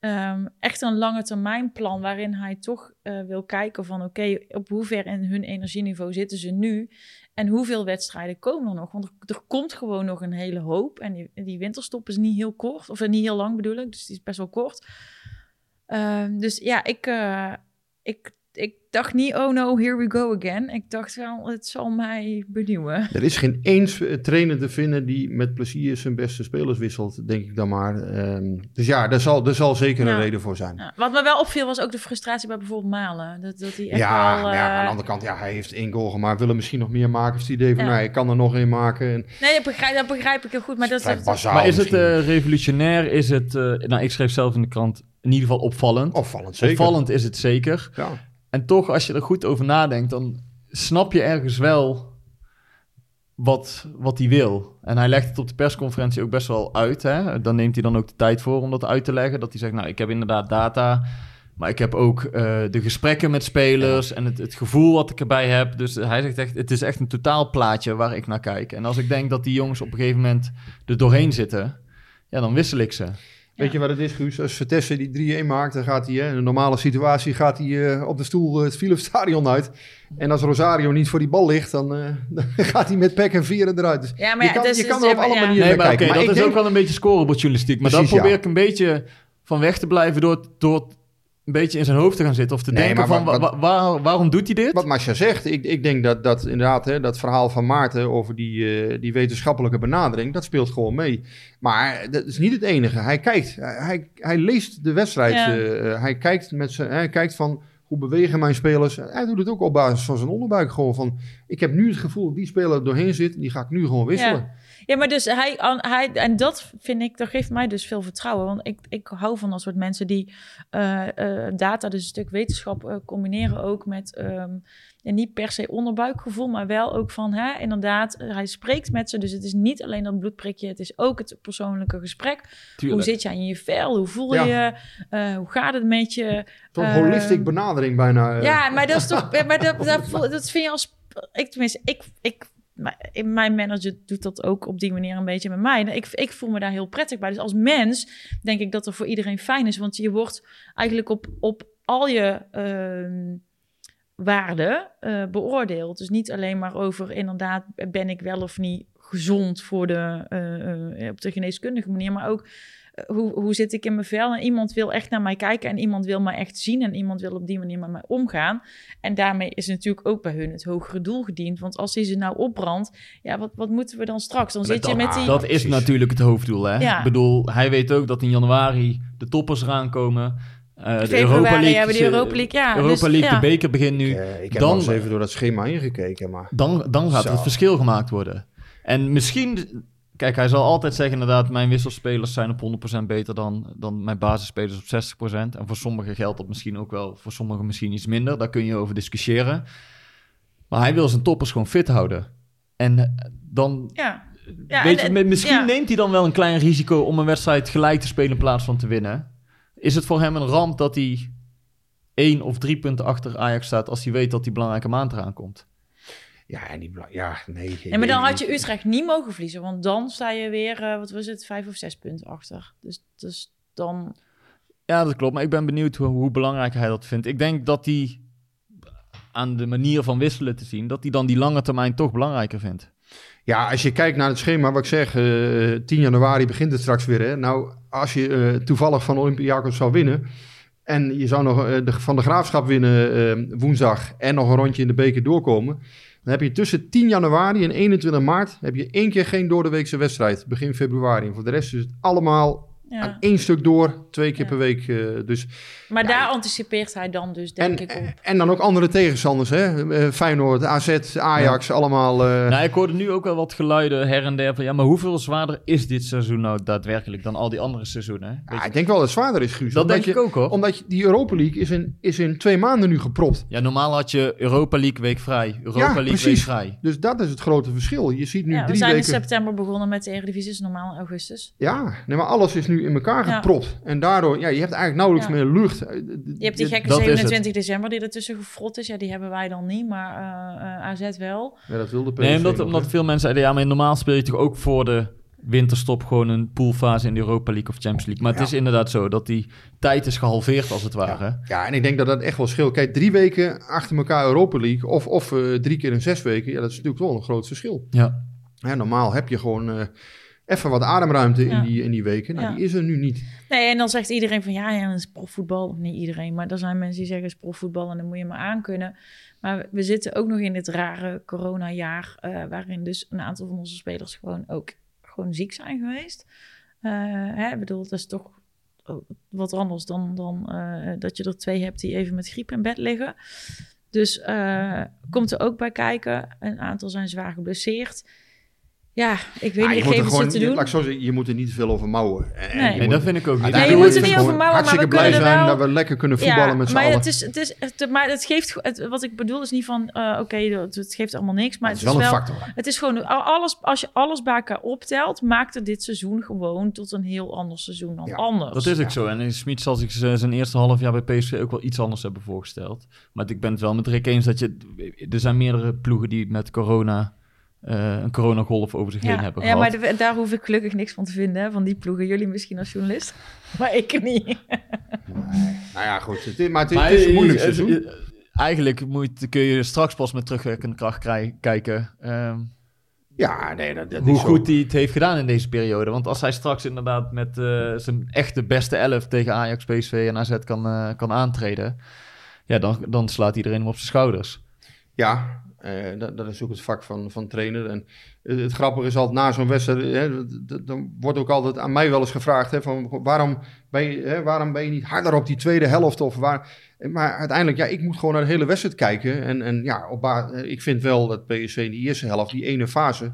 ehm, echt een lange termijn plan waarin hij toch eh, wil kijken van oké, op hoever in hun energieniveau zitten ze nu en hoeveel wedstrijden komen er nog? Want er, er komt gewoon nog een hele hoop en die, die winterstop is niet heel kort, of niet heel lang bedoel ik, dus die is best wel kort. Ehm, dus ja, ik, eh, ik, ik dacht niet, oh no, here we go again. Ik dacht wel, het zal mij benieuwen. Er is geen eens eh, trainer te vinden die met plezier zijn beste spelers wisselt, denk ik dan maar. Ehm, dus ja, daar zal, daar zal zeker een reden voor zijn. Ja, wat me wel opviel was ook de frustratie bij bijvoorbeeld Malen. Dat, dat hij echt ja, wel... ja, eh, aan de andere kant, ja, hij heeft één goal gemaakt. Wil er misschien nog meer maken? Of het idee van, Ja. nou, ik kan er nog één maken. En, Nee, dat begrijp, dat begrijp ik heel goed. Maar dat, bazaal maar is het eh, revolutionair? Is het, eh, nou, ik schreef zelf in de krant, in ieder geval opvallend. Opvallend, zeker. Opvallend is het zeker. Ja. En toch, als je er goed over nadenkt, dan snap je ergens wel wat, wat hij wil. En hij legt het op de persconferentie ook best wel uit. Hè? Dan neemt hij dan ook de tijd voor om dat uit te leggen. Dat hij zegt, nou, ik heb inderdaad data... Maar ik heb ook eh, de gesprekken met spelers en het, het gevoel wat ik erbij heb. Dus hij zegt echt, het is echt een totaalplaatje waar ik naar kijk. En als ik denk dat die jongens op een gegeven moment er doorheen zitten, ja, dan wissel ik ze. Weet je wat het is, Guus? Als Vitesse die 3-1 maakt, dan gaat hij, hè, in een normale situatie, gaat hij eh, op de stoel eh, het Philips Stadion uit. En als Rosario niet voor die bal ligt, dan, eh, <laughs> dan gaat hij met pek en vieren eruit. Dus Ja, maar je kan, je kan het er op alle manieren Nee, maar oké, kijken. dat ik is denk- ook wel een beetje scorebordjournalistiek. Maar Precies, daar probeer ja. ik een beetje van weg te blijven door, door een beetje in zijn hoofd te gaan zitten. Of te Nee, denken maar van, wat- wa- wa- waar- waarom doet hij dit? Wat Masha zegt, ik, ik denk dat, dat inderdaad hè, dat verhaal van Maarten over die, eh, die wetenschappelijke benadering, dat speelt gewoon mee. Maar dat is niet het enige. Hij kijkt, hij, hij leest de wedstrijd. Ja. eh, hij, kijkt met zijn, hij kijkt van hoe bewegen mijn spelers. Hij doet het ook op basis van zijn onderbuik. Gewoon van, ik heb nu het gevoel dat die speler er doorheen zit, die ga ik nu gewoon wisselen. Ja, maar dus hij, hij, en dat vind ik, dat geeft mij dus veel vertrouwen. Want ik, ik hou van dat soort mensen die eh, eh, data, dus een stuk wetenschap, eh, combineren ook met ehm, en niet per se onderbuikgevoel, maar wel ook van, hè, inderdaad, hij spreekt met ze. Dus het is niet alleen dat bloedprikje, het is ook het persoonlijke gesprek. Tuurlijk. Hoe zit je aan je vel? Hoe voel Ja. je? Eh, hoe gaat het met je? Zo'n Ehm, holistic benadering bijna. Ja, maar dat is toch. <laughs> Maar dat, dat, voel- dat vind je als. Ik tenminste, ik. ik mijn manager doet dat ook op die manier een beetje met mij. Ik, ik voel me daar heel prettig bij. Dus als mens denk ik dat er voor iedereen fijn is. Want je wordt eigenlijk op, op al je ehm, waarden eh, beoordeeld. Dus niet alleen maar over inderdaad ben ik wel of niet gezond voor de, eh, eh, op de geneeskundige manier. Maar ook hoe, hoe zit ik in mijn vel? En iemand wil echt naar mij kijken en iemand wil mij echt zien en iemand wil op die manier met mij omgaan. En daarmee is natuurlijk ook bij hun het hogere doel gediend. Want als die ze nou opbrandt, ja, wat, wat moeten we dan straks? Dan zit je dat- met die... Dat is natuurlijk het hoofddoel. Hè? Ja. Ik bedoel, hij weet ook dat in januari de toppers eraan komen. Eh, de Februari Europa League, hebben we de ze- Europa League, ja. Europa dus, League, ja. de beker begint nu. Eh, ik heb Dan- eens even door dat schema ingekeken. Maar Dan, dan gaat Zo. het verschil gemaakt worden. En misschien... Kijk, hij zal altijd zeggen inderdaad... mijn wisselspelers zijn op 100% beter dan, dan mijn basisspelers op 60%. En voor sommigen geldt dat misschien ook wel... voor sommigen misschien iets minder. Daar kun je over discussiëren. Maar hij wil zijn toppers gewoon fit houden. En eh, dan... Ja. Ja, weet en- je, en- misschien ja. neemt hij dan wel een klein risico... om een wedstrijd gelijk te spelen in plaats van te winnen. Is het voor hem een ramp dat hij... één of drie punten achter Ajax staat... als hij weet dat die belangrijke maand eraan komt? Ja, en die, ja nee. Nee, maar dan had je Utrecht niet mogen verliezen. Want dan sta je weer, eh, wat was het, vijf of zes punten achter. Dus, dus dan... Ja, dat klopt. Maar ik ben benieuwd hoe, hoe belangrijk hij dat vindt. Ik denk dat hij aan de manier van wisselen te zien, dat hij dan die lange termijn toch belangrijker vindt. Ja, als je kijkt naar het schema, wat ik zeg, eh 10 januari begint het straks weer. Hè? Nou, als je eh, toevallig van Olympiakos zou winnen en je zou nog eh, de, van de Graafschap winnen eh, woensdag en nog een rondje in de beker doorkomen, dan heb je tussen 10 januari en 21 maart heb je één keer geen doordeweekse wedstrijd, begin februari. En voor de rest is het allemaal aan Ja. één stuk door, twee keer Ja. per week. eh, dus Maar daar anticipeert hij dan dus, denk ik, op. en, en dan ook andere tegenstanders, hè? Eh, Feyenoord, AZ, Ajax, allemaal. eh, Nou, ik hoorde nu ook wel wat geluiden her en der van... ja, maar hoeveel zwaarder is dit seizoen nou daadwerkelijk dan al die andere seizoenen? ja, je? ik denk wel dat het zwaarder is, Guus. dat omdat denk je, ik ook, hoor. Omdat je, die Europa League is in, is in twee maanden nu gepropt. Ja, normaal had je Europa League week vrij, Europa Ja, League week precies. vrij. Dus dat is het grote verschil. Je ziet nu Ja, we drie zijn in weken... september begonnen met de Eredivisie, is normaal in augustus. Ja, nee, maar alles is nu in elkaar Ja. gepropt. En daardoor, ja, je hebt eigenlijk nauwelijks Ja. meer lucht. Je hebt die gekke dat is het. 27 december die ertussen gefrot is. Ja, die hebben wij dan niet, maar eh, eh, AZ wel. Ja, dat wilde PSV Nee, omdat, omdat veel mensen zeiden, ja, maar normaal speel je toch ook voor de winterstop gewoon een poolfase in de Europa League of Champions League. Maar het Ja. is inderdaad zo dat die tijd is gehalveerd als het ware. Ja. ja, en ik denk dat dat echt wel scheelt. Kijk, drie weken achter elkaar Europa League of, of eh, drie keer in zes weken, ja, dat is natuurlijk wel een groot verschil. Ja. Ja, normaal heb je gewoon eh, even wat ademruimte Ja. in, die, in die weken. Nou, Ja. die is er nu niet. Nee, en dan zegt iedereen van ja, ja, dat is profvoetbal. Of niet iedereen, maar er zijn mensen die zeggen het is profvoetbal en dan moet je maar aankunnen. Maar we zitten ook nog in dit rare coronajaar, eh waarin dus een aantal van onze spelers gewoon ook gewoon ziek zijn geweest. Hè, ik bedoel, dat is toch wat anders dan, dan eh, dat je er twee hebt die even met griep in bed liggen. Dus komt er ook bij kijken. Een aantal zijn zwaar geblesseerd. Ja, ik weet Ja, niet, je, ik moet geef er gewoon, te doen. laat ik zo zeggen, je moet er niet veel over mouwen. En, en Nee. moet dat vind ik ook niet. Nee, je moet er is niet over mouwen, maar we blij kunnen er zijn wel- dat we lekker kunnen voetballen met z'n maar allen. Het is, het is, het, maar het geeft, het, wat ik bedoel is niet van, eh, oké, het geeft allemaal niks. Maar het het is wel een factor. het is gewoon, al- alles, als je alles bij elkaar optelt, maakt het dit seizoen gewoon tot een heel ander seizoen dan Ja, anders. Dat is ook zo. En Smit zal zich z- zijn eerste half jaar bij PSV ook wel iets anders hebben voorgesteld. Maar ik ben het wel met Rick eens dat je... Er zijn meerdere ploegen die met corona... eh, een coronagolf over zich heen ja, hebben ja, gehad. maar de- daar hoef ik gelukkig niks van te vinden, hè, van die ploegen. Jullie misschien als journalist, <laughs> maar ik niet. Nou ja, goed. Het is, maar het is, Maar het is een moeilijk het- seizoen. het- Eigenlijk moet, kun je straks pas met terugwerkende kracht krij- kijken... ehm, Ja, nee, dat, dat hoe is zo. goed hij het heeft gedaan in deze periode. Want als hij straks inderdaad met eh, zijn echte beste elf tegen Ajax, PSV en AZ kan, eh, kan aantreden... Ja, dan, dan slaat iedereen hem op zijn schouders. Ja, eh, dat, dat is ook het vak van, van trainer. En het, grappige is altijd na zo'n wedstrijd, dan wordt ook altijd aan mij wel eens gevraagd, hè, van waarom ben, je, hè, waarom ben je niet harder op die tweede helft? Of waar, maar uiteindelijk, ja, ik moet gewoon naar de hele wedstrijd kijken. En, en ja, op eh, ik vind wel dat PSV in die eerste helft, die ene fase,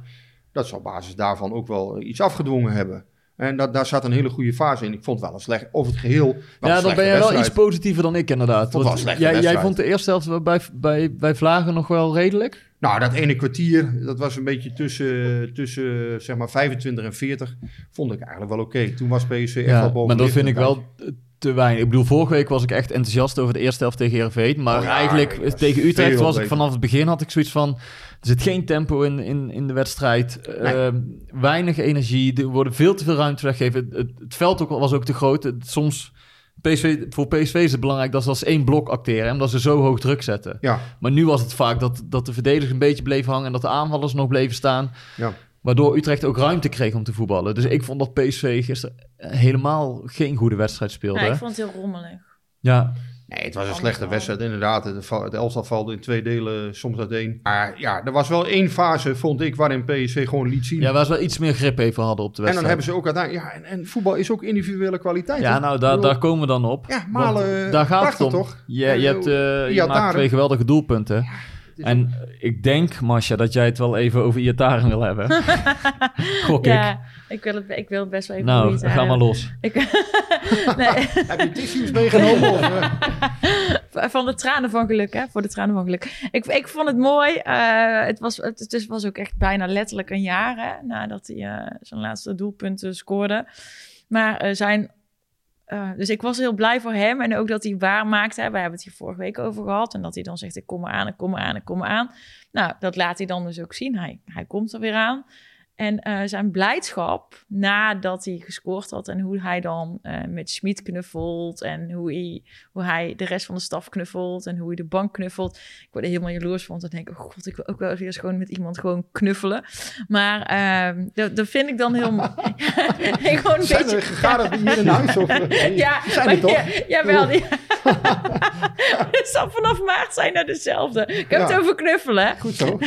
dat ze op basis daarvan ook wel iets afgedwongen hebben. En dat, daar zat een hele goede fase in. Ik vond het wel een slecht, over het geheel. wel ja, dan ben je wel iets positiever dan ik inderdaad. Wel Want jij, jij vond de eerste helft bij, bij, bij Vlagen nog wel redelijk? Nou, dat ene kwartier, dat was een beetje tussen, tussen zeg maar 25 en 40, vond ik eigenlijk wel oké. Toen was PSV echt wel boven maar dat vind ik wel te weinig. Ik bedoel, vorige week was ik echt enthousiast over de eerste helft tegen Heerenveen. Maar Oh ja, eigenlijk tegen Utrecht was ik vanaf het begin had ik zoiets van... Er zit geen tempo in, in, in de wedstrijd. Ehm, weinig energie. Er worden veel te veel ruimte weggegeven. Het, het, het veld ook, was ook te groot. Het- soms... PSV, voor PSV is het belangrijk dat ze als één blok acteren. Omdat ze zo hoog druk zetten. Ja, Maar nu was het vaak dat, dat de verdedigers een beetje bleven hangen... en dat de aanvallers nog bleven staan. ja. Waardoor Utrecht ook ruimte kreeg om te voetballen. Dus ik vond dat PSV gisteren helemaal geen goede wedstrijd speelde. Ja, ik vond het heel rommelig. Ja, Nee, het was een slechte wedstrijd, inderdaad. Het, het elftal valt in twee delen, soms uiteen. Maar ja, er was wel één fase, vond ik, waarin PSV gewoon liet zien. ja waar ze wel iets meer grip even hadden op de en dan wedstrijd. hebben ze ook uiteindelijk... Ja, en, en voetbal is ook individuele kwaliteit. Ja, hè? nou, daar, bedoel, daar komen we dan op. Ja, Malen, daar gaat het om. toch? Je, je, hebt, eh, je maakt twee geweldige doelpunten. en ik denk, Masha, dat jij het wel even over Iataren wil hebben. <laughs> Gok. Ja, ik wil, het, ik wil het best wel even Nou, ga maar los. Ik, <laughs> nee, <laughs> Heb je tissues meegenomen? of, eh? van de tranen van geluk, hè? Voor de tranen van geluk. Ik, ik vond het mooi. eh, het, was, het, het was ook echt bijna letterlijk een jaar hè, nadat hij eh, zijn laatste doelpunten scoorde. Maar eh, zijn. eh, dus ik was heel blij voor hem en ook dat hij waar maakte. Hè. We hebben het hier vorige week over gehad. En dat hij dan zegt: Ik kom eraan, ik kom eraan, ik kom eraan. Nou, dat laat hij dan dus ook zien. Hij, hij komt er weer aan. En eh, zijn blijdschap nadat hij gescoord had en hoe hij dan eh, met Schmid knuffelt en hoe hij, hoe hij de rest van de staf knuffelt en hoe hij de bank knuffelt. Ik word er helemaal jaloers van. Dan denk ik, oh god, ik wil ook wel eens weer eens gewoon met iemand gewoon knuffelen. Maar ehm, dat, dat vind ik dan heel mooi. <laughs> <laughs> Ik gewoon een Zijn beetje... er gegadigden hier in huis? Of, eh, <laughs> Ja, zijn maar er toch? Ja, jawel, die... Dus vanaf maart zijn er dezelfde. Ik heb Ja. het over knuffelen. Goed zo.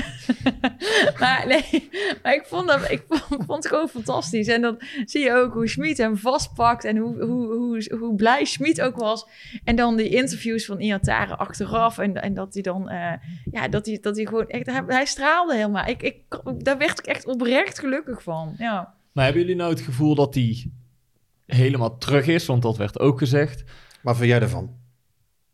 Maar nee, maar ik vond, dat, ik <laughs> vond, het gewoon fantastisch. En dan zie je ook hoe Schmid hem vastpakt en hoe, hoe, hoe, hoe blij Schmid ook was. En dan die interviews van Iatare achteraf. En, en dat hij dan, eh, ja, dat hij, dat hij gewoon echt, hij, hij straalde helemaal. Ik, ik, daar werd ik echt oprecht gelukkig van. Ja. Maar hebben jullie nou het gevoel dat hij helemaal terug is? Want dat werd ook gezegd. Wat vind jij ervan?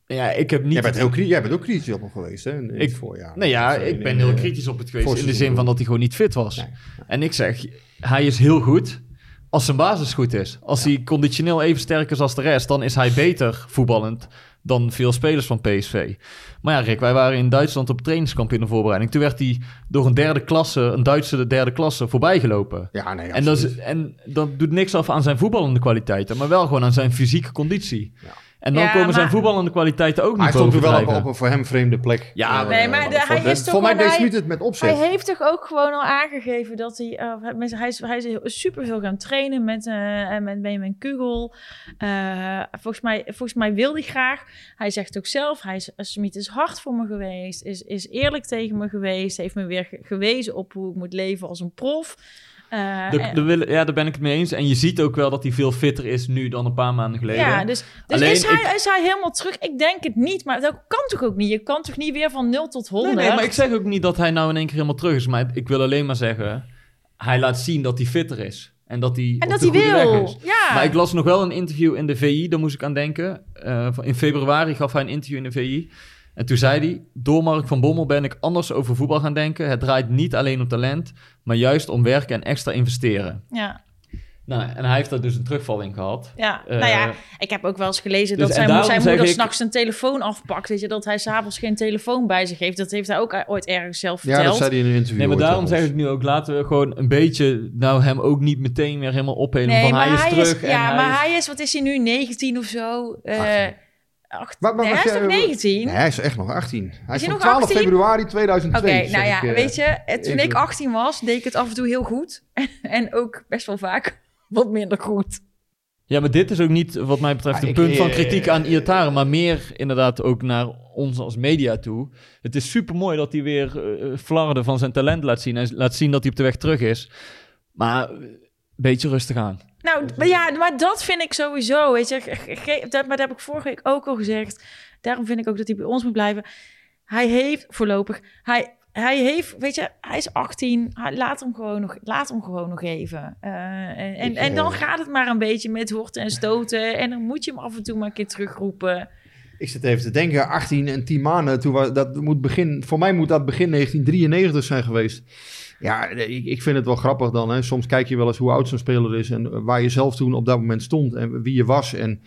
Ja, ik heb niet... Jij bent, heel, kri- jij bent ook kritisch op hem geweest, hè? In, in Ik- het voorjaar. Nee, ja, ik in- ben heel eh, kritisch op het geweest. In de zin van dat hij gewoon niet fit was. Nee. En ik zeg, hij is heel goed. Als zijn basis goed is. Als hij conditioneel even sterk is als de rest, dan is hij beter voetballend dan veel spelers van PSV. Maar ja, Rick, wij waren in Duitsland op trainingskamp in de voorbereiding. Toen werd hij door een derde klasse, een Duitse derde klasse, voorbijgelopen. Ja, nee, En dat, is, en dat doet niks af aan zijn voetballende kwaliteiten, maar wel gewoon aan zijn fysieke conditie. Ja. En dan Ja, komen zijn maar- voetballende kwaliteiten ook niet hij stond wel op, een voor hem vreemde plek. Ja, Eh, Nee, maar de- hij is toch Voor mij deed het met opzet. Hij heeft toch ook gewoon al aangegeven dat hij... eh, met- hij, is, hij is super veel gaan trainen met, eh met Benjamin Kugel. Eh, volgens, mij, volgens mij wil hij graag. Hij zegt ook zelf, hij is, Smit is hard voor me geweest. Is, is eerlijk tegen me geweest. Heeft me weer ge- gewezen op hoe ik moet leven als een prof. Eh, De- en- de wil- ja, daar ben ik het mee eens. En je ziet ook wel dat hij veel fitter is nu dan een paar maanden geleden. Ja, dus, dus Alleen is, hij, ik- is hij helemaal terug? Ik denk het niet, maar dat kan toch ook niet? Je kan toch niet weer van 0 tot 100? Nee, nee, maar ik zeg ook niet dat hij nou in één keer helemaal terug is. Maar ik wil alleen maar zeggen, hij laat zien dat hij fitter is. En dat hij en dat wil. Ja. Maar ik las nog wel een interview in de VI, daar moest ik aan denken. Eh, in februari gaf hij een interview in de VI. En toen zei hij, door Mark van Bommel ben ik anders over voetbal gaan denken. Het draait niet alleen om talent, maar juist om werken en extra investeren. ja. Nou, en hij heeft daar dus een terugval in gehad. Ja, Eh, nou ja, ik heb ook wel eens gelezen dus dat zijn, moeder ik- s'nachts zijn telefoon afpakt. Weet je, dat hij s'avonds geen telefoon bij zich heeft. Dat heeft hij ook ooit ergens zelf Ja, dat verteld. zei hij in een interview. Nee, maar daarom zeg ik nu ook, laten we gewoon een beetje, nou hem ook niet meteen weer helemaal ophelen. nee, van maar hij is terug. en ja, hij maar is- hij is, wat is hij nu, 19 of zo? Eh, 18. acht- Maar- maar nee, hij is toch 19? Nee, hij is echt nog 18. Hij Is van nog 12 18? februari Oké, 2002. nou ja, ik, eh, weet je, het- toen even. ik 18 was, deed ik het af en toe heel goed. <laughs> en ook best wel vaak <laughs> wat minder goed. Ja, maar dit is ook niet wat mij betreft Ah, een ik- punt van eh, kritiek aan Iataren, maar meer inderdaad ook naar ons als media toe. Het is super mooi dat hij weer eh flarden van zijn talent laat zien en laat zien dat hij op de weg terug is. Maar een beetje rustig aan. Nou, maar ja, maar dat vind ik sowieso, weet je. Dat, maar dat heb ik vorige week ook al gezegd. Daarom vind ik ook dat hij bij ons moet blijven. Hij heeft voorlopig, hij, hij heeft, weet je, hij is 18. Hij- Laat hem gewoon nog, laat hem gewoon nog even. Eh, en, en dan eh, gaat het maar een beetje met horten en stoten. En dan moet je hem af en toe maar een keer terugroepen. Ik zit even te denken, 18 en 10 maanden. Toen was, dat moet begin, voor mij moet dat begin 1993 zijn geweest. Ja, ik, ik vind het wel grappig dan. Hè. Soms kijk je wel eens hoe oud zo'n speler is en waar je zelf toen op dat moment stond en wie je was. En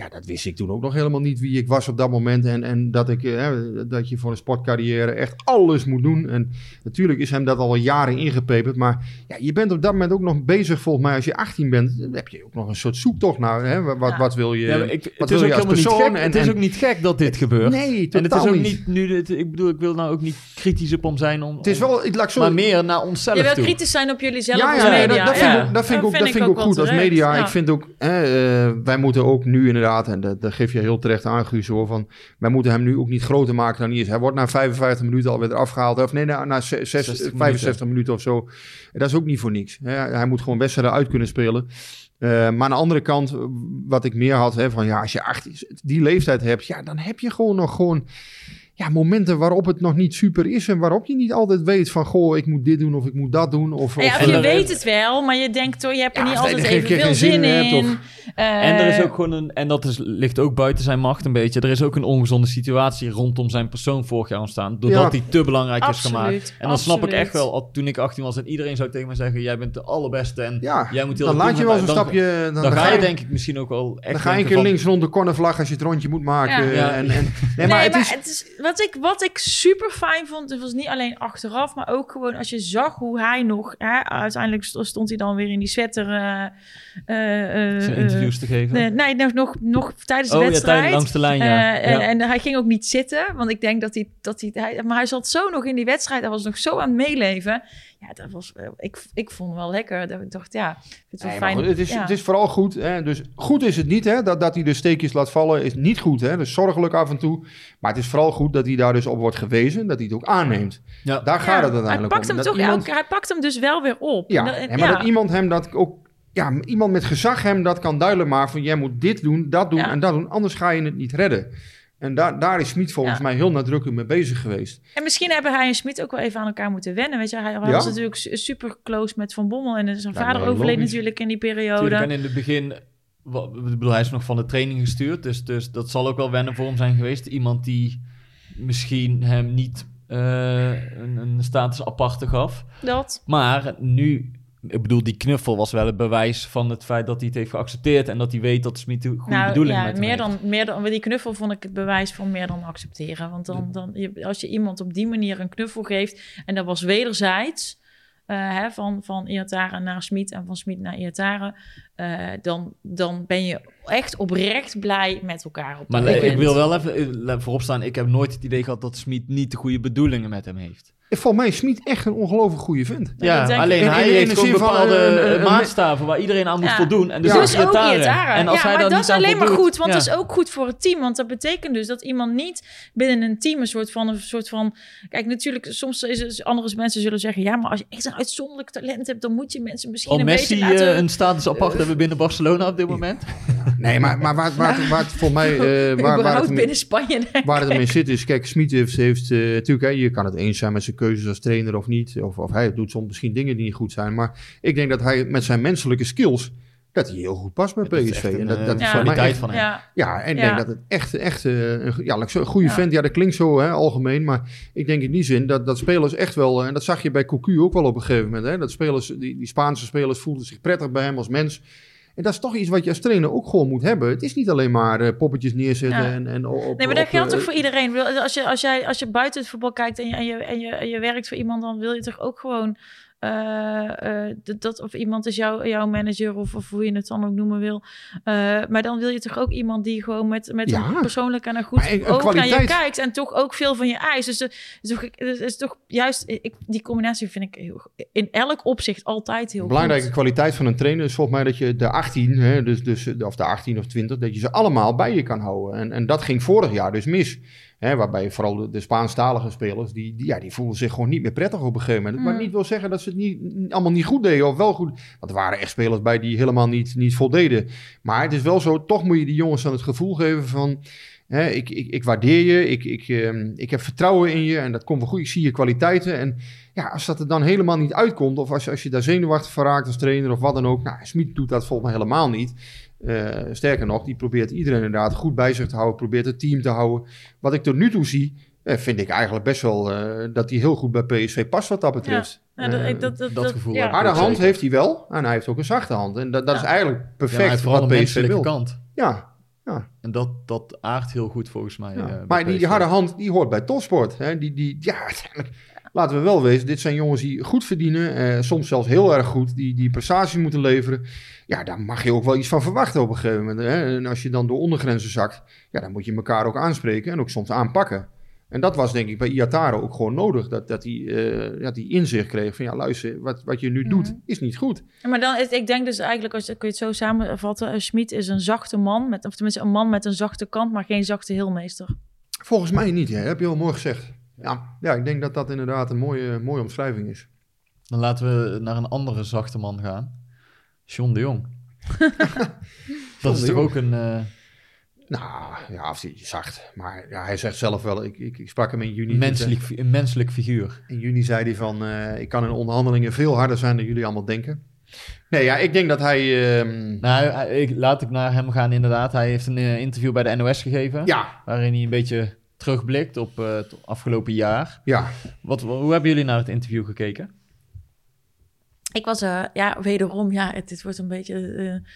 ja, dat wist ik toen ook nog helemaal niet wie ik was op dat moment. En, en dat, ik, eh, dat je voor een sportcarrière echt alles moet doen. En natuurlijk is hem dat al jaren ingepeperd. Maar ja, je bent op dat moment ook nog bezig, volgens mij, als je 18 bent, dan heb je ook nog een soort zoektocht naar. Hè? Wat, wat, Ja. wat wil je? Ja, ik, wat het wil is ook je als helemaal niet persoon? gek. En- het is ook niet gek dat dit gebeurt. Nee, en het is ook niet. niet nu. dit- ik bedoel, ik wil nou ook niet kritisch op hem zijn om. Het is wel, ik laat zo. maar meer naar onszelf Je wil toe. kritisch zijn op jullie zelf ja, als ja, media. dat, dat vind, ja. ik, ook- dat vind ik ook, dat vind ik ook goed als media. ja. Ik vind ook, hè, eh, wij moeten ook nu inderdaad, en dat, dat geef je heel terecht aan, Guus, hoor, van, wij moeten hem nu ook niet groter maken dan hij is. Hij wordt na 55 minuten alweer eraf gehaald, of nee, na, na zes- zes- 60 65 minuten. of zo. Dat is ook niet voor niks. Hè. Hij moet gewoon wedstrijden uit kunnen spelen. Eh, maar aan de andere kant, wat ik meer had, hè, van ja, als je 18, die leeftijd hebt, ja, dan heb je gewoon nog gewoon ja, momenten waarop het nog niet super is en waarop je niet altijd weet van, goh, ik moet dit doen of ik moet dat doen. Of, Ja, of, of En je er- weet het wel, maar je denkt toch, je hebt er Ja, niet altijd even veel zin zin in hebt, in. of- Eh, En er is ook gewoon een, en dat is, ligt ook buiten zijn macht een beetje. Er is ook een ongezonde situatie rondom zijn persoon vorig jaar ontstaan. Doordat Ja. hij te belangrijk is gemaakt. En dan snap ik echt wel, al- toen ik 18 was en iedereen zou tegen me zeggen: Jij bent de allerbeste en Ja, jij moet heel dan laat je wel zo'n mij. stapje. Dan, Dan, ga je denk ik misschien ook wel echt. Dan ga je een keer van- links rond de cornervlag als je het rondje moet maken. Ja. Ja. En, en, nee, Nee, maar het is... wat, ik, wat ik super fijn vond, het was niet alleen achteraf, maar ook gewoon als je zag hoe hij nog, hè, uiteindelijk st- stond hij dan weer in die sweater. eh, zijn eh, interviews te geven. nee, nee, nog, nog, nog tijdens de oh ja, wedstrijd. tijdens langs de lijn, ja. Eh, en, ja. en hij ging ook niet zitten, want ik denk dat hij, dat hij, hij, maar hij zat zo nog in die wedstrijd, hij was nog zo aan het meeleven. Ja, dat was, eh, ik, ik vond het wel lekker. Dat ik dacht, ja, het wel Nee, fijn. goed, het, is, ja. het is vooral goed. Hè? Dus goed is het niet, hè? Dat, dat hij de steekjes laat vallen, is niet goed. Hè? Dus zorgelijk af en toe. Maar het is vooral goed dat hij daar dus op wordt gewezen, dat hij het ook aanneemt. Ja. Daar gaat Ja, het hij uiteindelijk pakt om. hem Dat toch iemand- hij pakt hem dus wel weer op. Ja, En dat- en maar ja. dat iemand hem dat ook... Ja, iemand met gezag hem dat kan duidelijk maken van... jij moet dit doen, dat doen Ja. en dat doen, anders ga je het niet redden. En daar, daar is Smit volgens Ja. mij heel nadrukkelijk mee bezig geweest. En misschien hebben hij en Smit ook wel even aan elkaar moeten wennen. Weet je, hij, hij Ja. was natuurlijk su- super close met Van Bommel. En zijn Ja, vader overleed logisch. natuurlijk in die periode. Tuurlijk, en in het begin, wa- ik bedoel, hij is nog van de training gestuurd, dus, dus dat zal ook wel wennen voor hem zijn geweest. Iemand die misschien hem niet eh, een, een status aparte gaf. Dat. Maar nu ik bedoel, die knuffel was wel het bewijs van het feit dat hij het heeft geaccepteerd en dat hij weet dat Smit een goede nou, bedoeling ja, met hem meer heeft. dan, meer dan, die knuffel vond ik het bewijs van meer dan accepteren. Want dan, dan, als je iemand op die manier een knuffel geeft, en dat was wederzijds, eh, hè, van, van Iataren naar Smit en van Smit naar Iataren, eh, dan, dan ben je echt oprecht blij met elkaar. Op Maar ik, wil wel even eh, voorop staan, ik heb nooit het idee gehad dat Smit niet de goede bedoelingen met hem heeft. Volgens mij is Smit echt een ongelooflijk goede vent. Ja, dat alleen hij in- in heeft de gewoon bepaalde eh, eh, eh, maatstaven waar iedereen aan moet Ja. voldoen. En dus, Ja. Dus ook. En als ja, hij maar dat niet is alleen maar goed, want ja. dat is ook goed voor het team. Want dat betekent dus dat iemand niet binnen een team een soort van... Een soort van kijk, natuurlijk, soms is het, andere mensen zullen zeggen... ja, maar als je echt een uitzonderlijk talent hebt... dan moet je mensen misschien Al een Messi beetje laten... eh, een status apart hebben binnen Barcelona op dit moment. <laughs> Nee, maar, maar waar, waar, waar het voor mij... eh, waar, waar, het, binnen Spanje. waar het in zit is... Kijk, Smit heeft... heeft eh, natuurlijk, hè, je kan het eens zijn met zijn keuzes als trainer of niet. Of, of hij doet soms misschien dingen die niet goed zijn. Maar ik denk dat hij met zijn menselijke skills... dat hij heel goed past bij Dat is PSV. een, en dat, eh, dat is Ja. voor mij kwaliteit echt- van hem. Ja, Ja, en ik Ja. denk dat het echt, echt eh, een, ja, laat ik zo- een goede Ja. vent... Ja, dat klinkt zo hè, algemeen. Maar ik denk in die zin dat, dat spelers echt wel... eh, en dat zag je bij Cocu ook wel op een gegeven moment. Hè, dat spelers, die, die Spaanse spelers voelden zich prettig bij hem als mens... En dat is toch iets wat je als trainer ook gewoon moet hebben. Het is niet alleen maar eh, poppetjes neerzetten Ja. en, en op... Nee, maar dat op, geldt eh, toch voor iedereen. Als je, als, jij, als je buiten het voetbal kijkt en je, en, je, en, je, en je werkt voor iemand, dan wil je toch ook gewoon. Eh, eh, dat, of iemand is jouw jouw manager of, of hoe je het dan ook noemen wil. Eh, maar dan wil je toch ook iemand die gewoon met, met Ja. een persoonlijk en een goed een oog naar je kijkt. En toch ook veel van je eist. Dus het is toch, het is toch juist, ik, die combinatie vind ik heel, in elk opzicht altijd heel belangrijke goed. kwaliteit van een trainer is volgens mij dat je de 18, hè, dus, dus, of de 18 of 20, dat je ze allemaal bij je kan houden. En, en dat ging vorig jaar dus mis. Hè, waarbij vooral de, de Spaanstalige spelers, die, die, ja, die voelden zich gewoon niet meer prettig op een gegeven moment. Mm. Maar niet wil zeggen dat ze het niet, allemaal niet goed deden of wel goed. Want er waren echt spelers bij die helemaal niet, niet voldeden. Maar het is wel zo, toch moet je die jongens dan het gevoel geven van... Hè, ik, ik, ik waardeer je, ik, ik, ehm, ik heb vertrouwen in je en dat komt wel goed. Ik zie je kwaliteiten en ja, als dat er dan helemaal niet uitkomt, of als, je- als je daar zenuwachtig van raakt als trainer of wat dan ook. Nou, Smit doet dat volgens mij helemaal niet. Eh, sterker nog, die probeert iedereen inderdaad goed bij zich te houden, probeert het team te houden. Wat ik tot nu toe zie, eh, vind ik eigenlijk best wel eh, dat hij heel goed bij PSV past wat dat betreft. Ja, dat, dat, dat, dat dat- gevoel ja. harde hand zeker. heeft hij wel en hij heeft ook een zachte hand. En dat, dat Ja. is eigenlijk Ja, hij perfect heeft vooral wat een PSV wil. kant. Ja, En dat, dat aardt heel goed volgens mij. Ja. maar die, die harde hand, die hoort bij topsport. Hè? Die, die, ja, uiteindelijk, laten we wel wezen, dit zijn jongens die goed verdienen. eh, soms zelfs heel erg goed, die, die prestaties moeten leveren. Ja, daar mag je ook wel iets van verwachten op een gegeven moment. Hè? En als je dan door ondergrenzen zakt, ja, dan moet je elkaar ook aanspreken en ook soms aanpakken. En dat was denk ik bij Iataro ook gewoon nodig. Dat, dat hij eh, ja, die inzicht kreeg van, ja luister, wat, wat je nu doet Mhm. is niet goed. Maar dan is, ik denk dus eigenlijk, als je, kun je het zo samenvatten, uh, Schmid is een zachte man, met, of tenminste een man met een zachte kant, maar geen zachte heelmeester. Volgens mij niet, hè? heb je wel mooi gezegd. Ja, ja, ik denk dat dat inderdaad een mooie, mooie omschrijving is. Dan laten we naar een andere zachte man gaan. John de Jong. <laughs> dat is toch ook een... eh, Nou, ja, of die zacht. Maar ja, hij zegt zelf wel, ik, ik, ik sprak hem in juni. menselijk, een menselijk figuur. In juni zei hij van, eh, ik kan in onderhandelingen veel harder zijn dan jullie allemaal denken. Nee, ja, ik denk dat hij... ehm, Nou, hij- ik, laat ik naar hem gaan inderdaad. Hij heeft een eh, interview bij de NOS gegeven. ja, Waarin hij een beetje terugblikt op eh, het afgelopen jaar. ja. Wat, hoe hebben jullie naar het interview gekeken? Ik was, eh, ja, wederom, ja, het, dit wordt een beetje eh,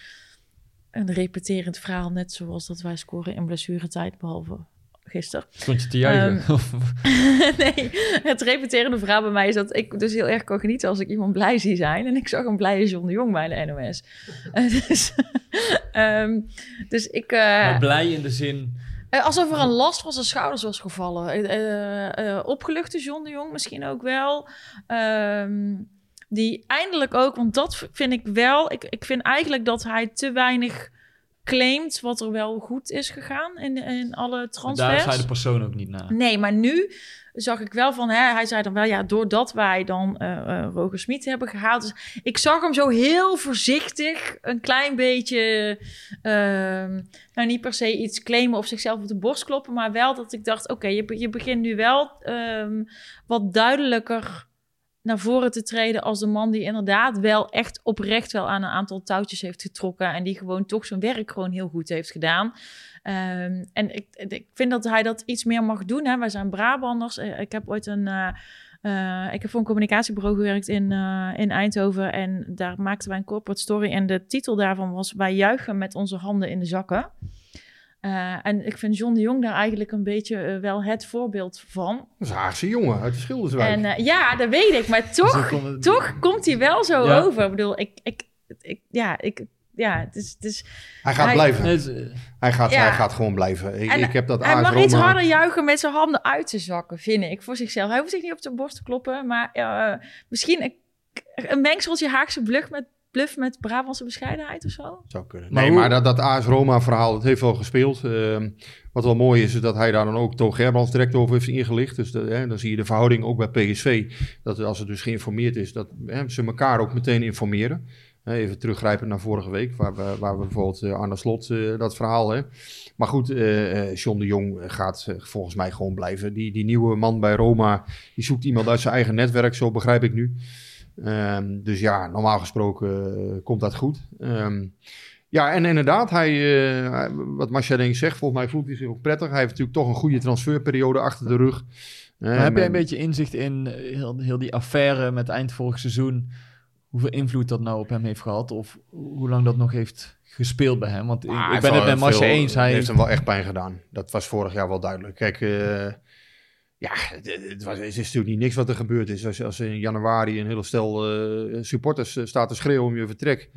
een repeterend verhaal, net zoals dat wij scoren in blessuretijd, behalve gisteren. Stond je te juichen? Ehm, <laughs> nee, het repeterende verhaal bij mij is dat ik dus heel erg kan genieten als ik iemand blij zie zijn. En ik zag een blije John de Jong bij de NOS. <laughs> Dus, ehm, dus ik... eh, maar blij in de zin... eh, alsof er een last van zijn schouders was gevallen. Eh, opgeluchte John de Jong misschien ook wel. Ehm, die eindelijk ook, want dat vind ik wel... Ik, ik vind eigenlijk dat hij te weinig claimt wat er wel goed is gegaan in, in alle transfers. Daar hij de persoon ook niet naar. Nee, maar nu zag ik wel van, hè, hij zei dan wel, ja, doordat wij dan eh eh, Roger Smit hebben gehaald. Dus ik zag hem zo heel voorzichtig, een klein beetje, ehm, nou niet per se iets claimen of zichzelf op de borst kloppen, maar wel dat ik dacht, oké, je, je begint nu wel ehm, wat duidelijker naar voren te treden als de man die inderdaad wel echt oprecht wel aan een aantal touwtjes heeft getrokken en die gewoon toch zijn werk gewoon heel goed heeft gedaan. Ehm, en ik, ik vind dat hij dat iets meer mag doen. Hè. Wij zijn Brabanders. Eh, Ik heb ooit een, eh, Eh, ik heb voor een communicatiebureau gewerkt in, in Eindhoven. En daar maakten wij een corporate story. En de titel daarvan was: Wij juichen met onze handen in de zakken. Eh, en ik vind John de Jong daar eigenlijk een beetje eh, wel het voorbeeld van. Dat is een Haagse jongen uit de Schilderswijk. En eh, ja, dat weet ik. Maar <laughs> toch, komt het- toch komt hij wel zo Ja. over. Ik bedoel, ik, ik, ik, ja, ik, ja, het is, het is, hij gaat hij- blijven. Het Hij, gaat, Ja. hij gaat gewoon blijven. Ik, En ik heb dat hij mag iets harder juichen met zijn handen uit te zakken, vind ik, voor zichzelf. Hij hoeft zich niet op de borst te kloppen, maar eh, misschien een, een mengseltje Haagse bluff met, bluff met Brabantse bescheidenheid of zo. Zou kunnen. Nee, maar dat, dat AS Roma verhaal, dat heeft wel gespeeld. Ehm, wat wel mooi is, is dat hij daar dan ook Toon Gerbrands direct over heeft ingelicht. Dus hè, dan zie je de verhouding ook bij PSV. Dat als het dus geïnformeerd is, dat hè, ze elkaar ook meteen informeren. Even teruggrijpen naar vorige week, waar we, waar we bijvoorbeeld uh, Arne Slot, uh, dat verhaal. Hè. Maar goed, uh, John de Jong gaat uh, volgens mij gewoon blijven. Die, die nieuwe man bij Roma, die zoekt iemand uit zijn eigen netwerk, zo begrijp ik nu. Um, dus ja, normaal gesproken uh, komt dat goed. Um, ja, en inderdaad, hij, uh, wat denk ik zegt, volgens mij voelt hij zich ook prettig. Hij heeft natuurlijk toch een goede transferperiode achter de rug. Heb jij een beetje inzicht in heel, heel die affaire met eind vorig seizoen? Hoeveel invloed dat nou op hem heeft gehad? Of hoe lang dat nog heeft gespeeld bij hem? Want Ah, ik, ik ben het met Masha eens. Hij heeft hem wel echt pijn gedaan. Dat was vorig jaar wel duidelijk. Kijk, uh, ja, het, was, is natuurlijk niet niks wat er gebeurd is. Als, als in januari een hele stel uh, supporters uh, staat te schreeuwen om je vertrek.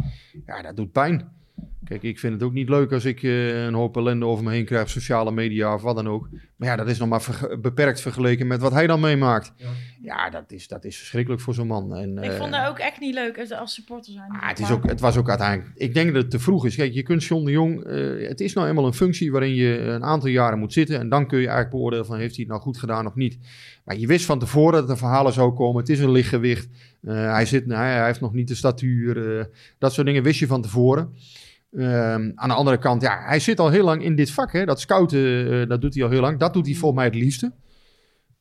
Ja, dat doet pijn. Kijk, ik vind het ook niet leuk als ik uh, een hoop ellende over me heen krijg, sociale media of wat dan ook. Maar ja, dat is nog maar ver beperkt vergeleken met wat hij dan meemaakt. Ja, ja dat, is, dat is verschrikkelijk voor zo'n man. En, ik vond dat ook echt niet leuk als supporter zijn. Ah, het, is ook, het was ook uiteindelijk... Ik denk dat het te vroeg is. Kijk, je kunt John de Jong... Uh, het is nou eenmaal een functie waarin je een aantal jaren moet zitten. En dan kun je eigenlijk beoordelen van heeft hij het nou goed gedaan of niet. Maar je wist van tevoren dat er verhalen zou komen. Het is een lichtgewicht. Uh, hij, zit, nou, hij heeft nog niet de statuur. Uh, dat soort dingen wist je van tevoren. Um, aan de andere kant, ja, hij zit al heel lang in dit vak. Hè? Dat scouten, uh, dat doet hij al heel lang. Dat doet hij volgens mij het liefste.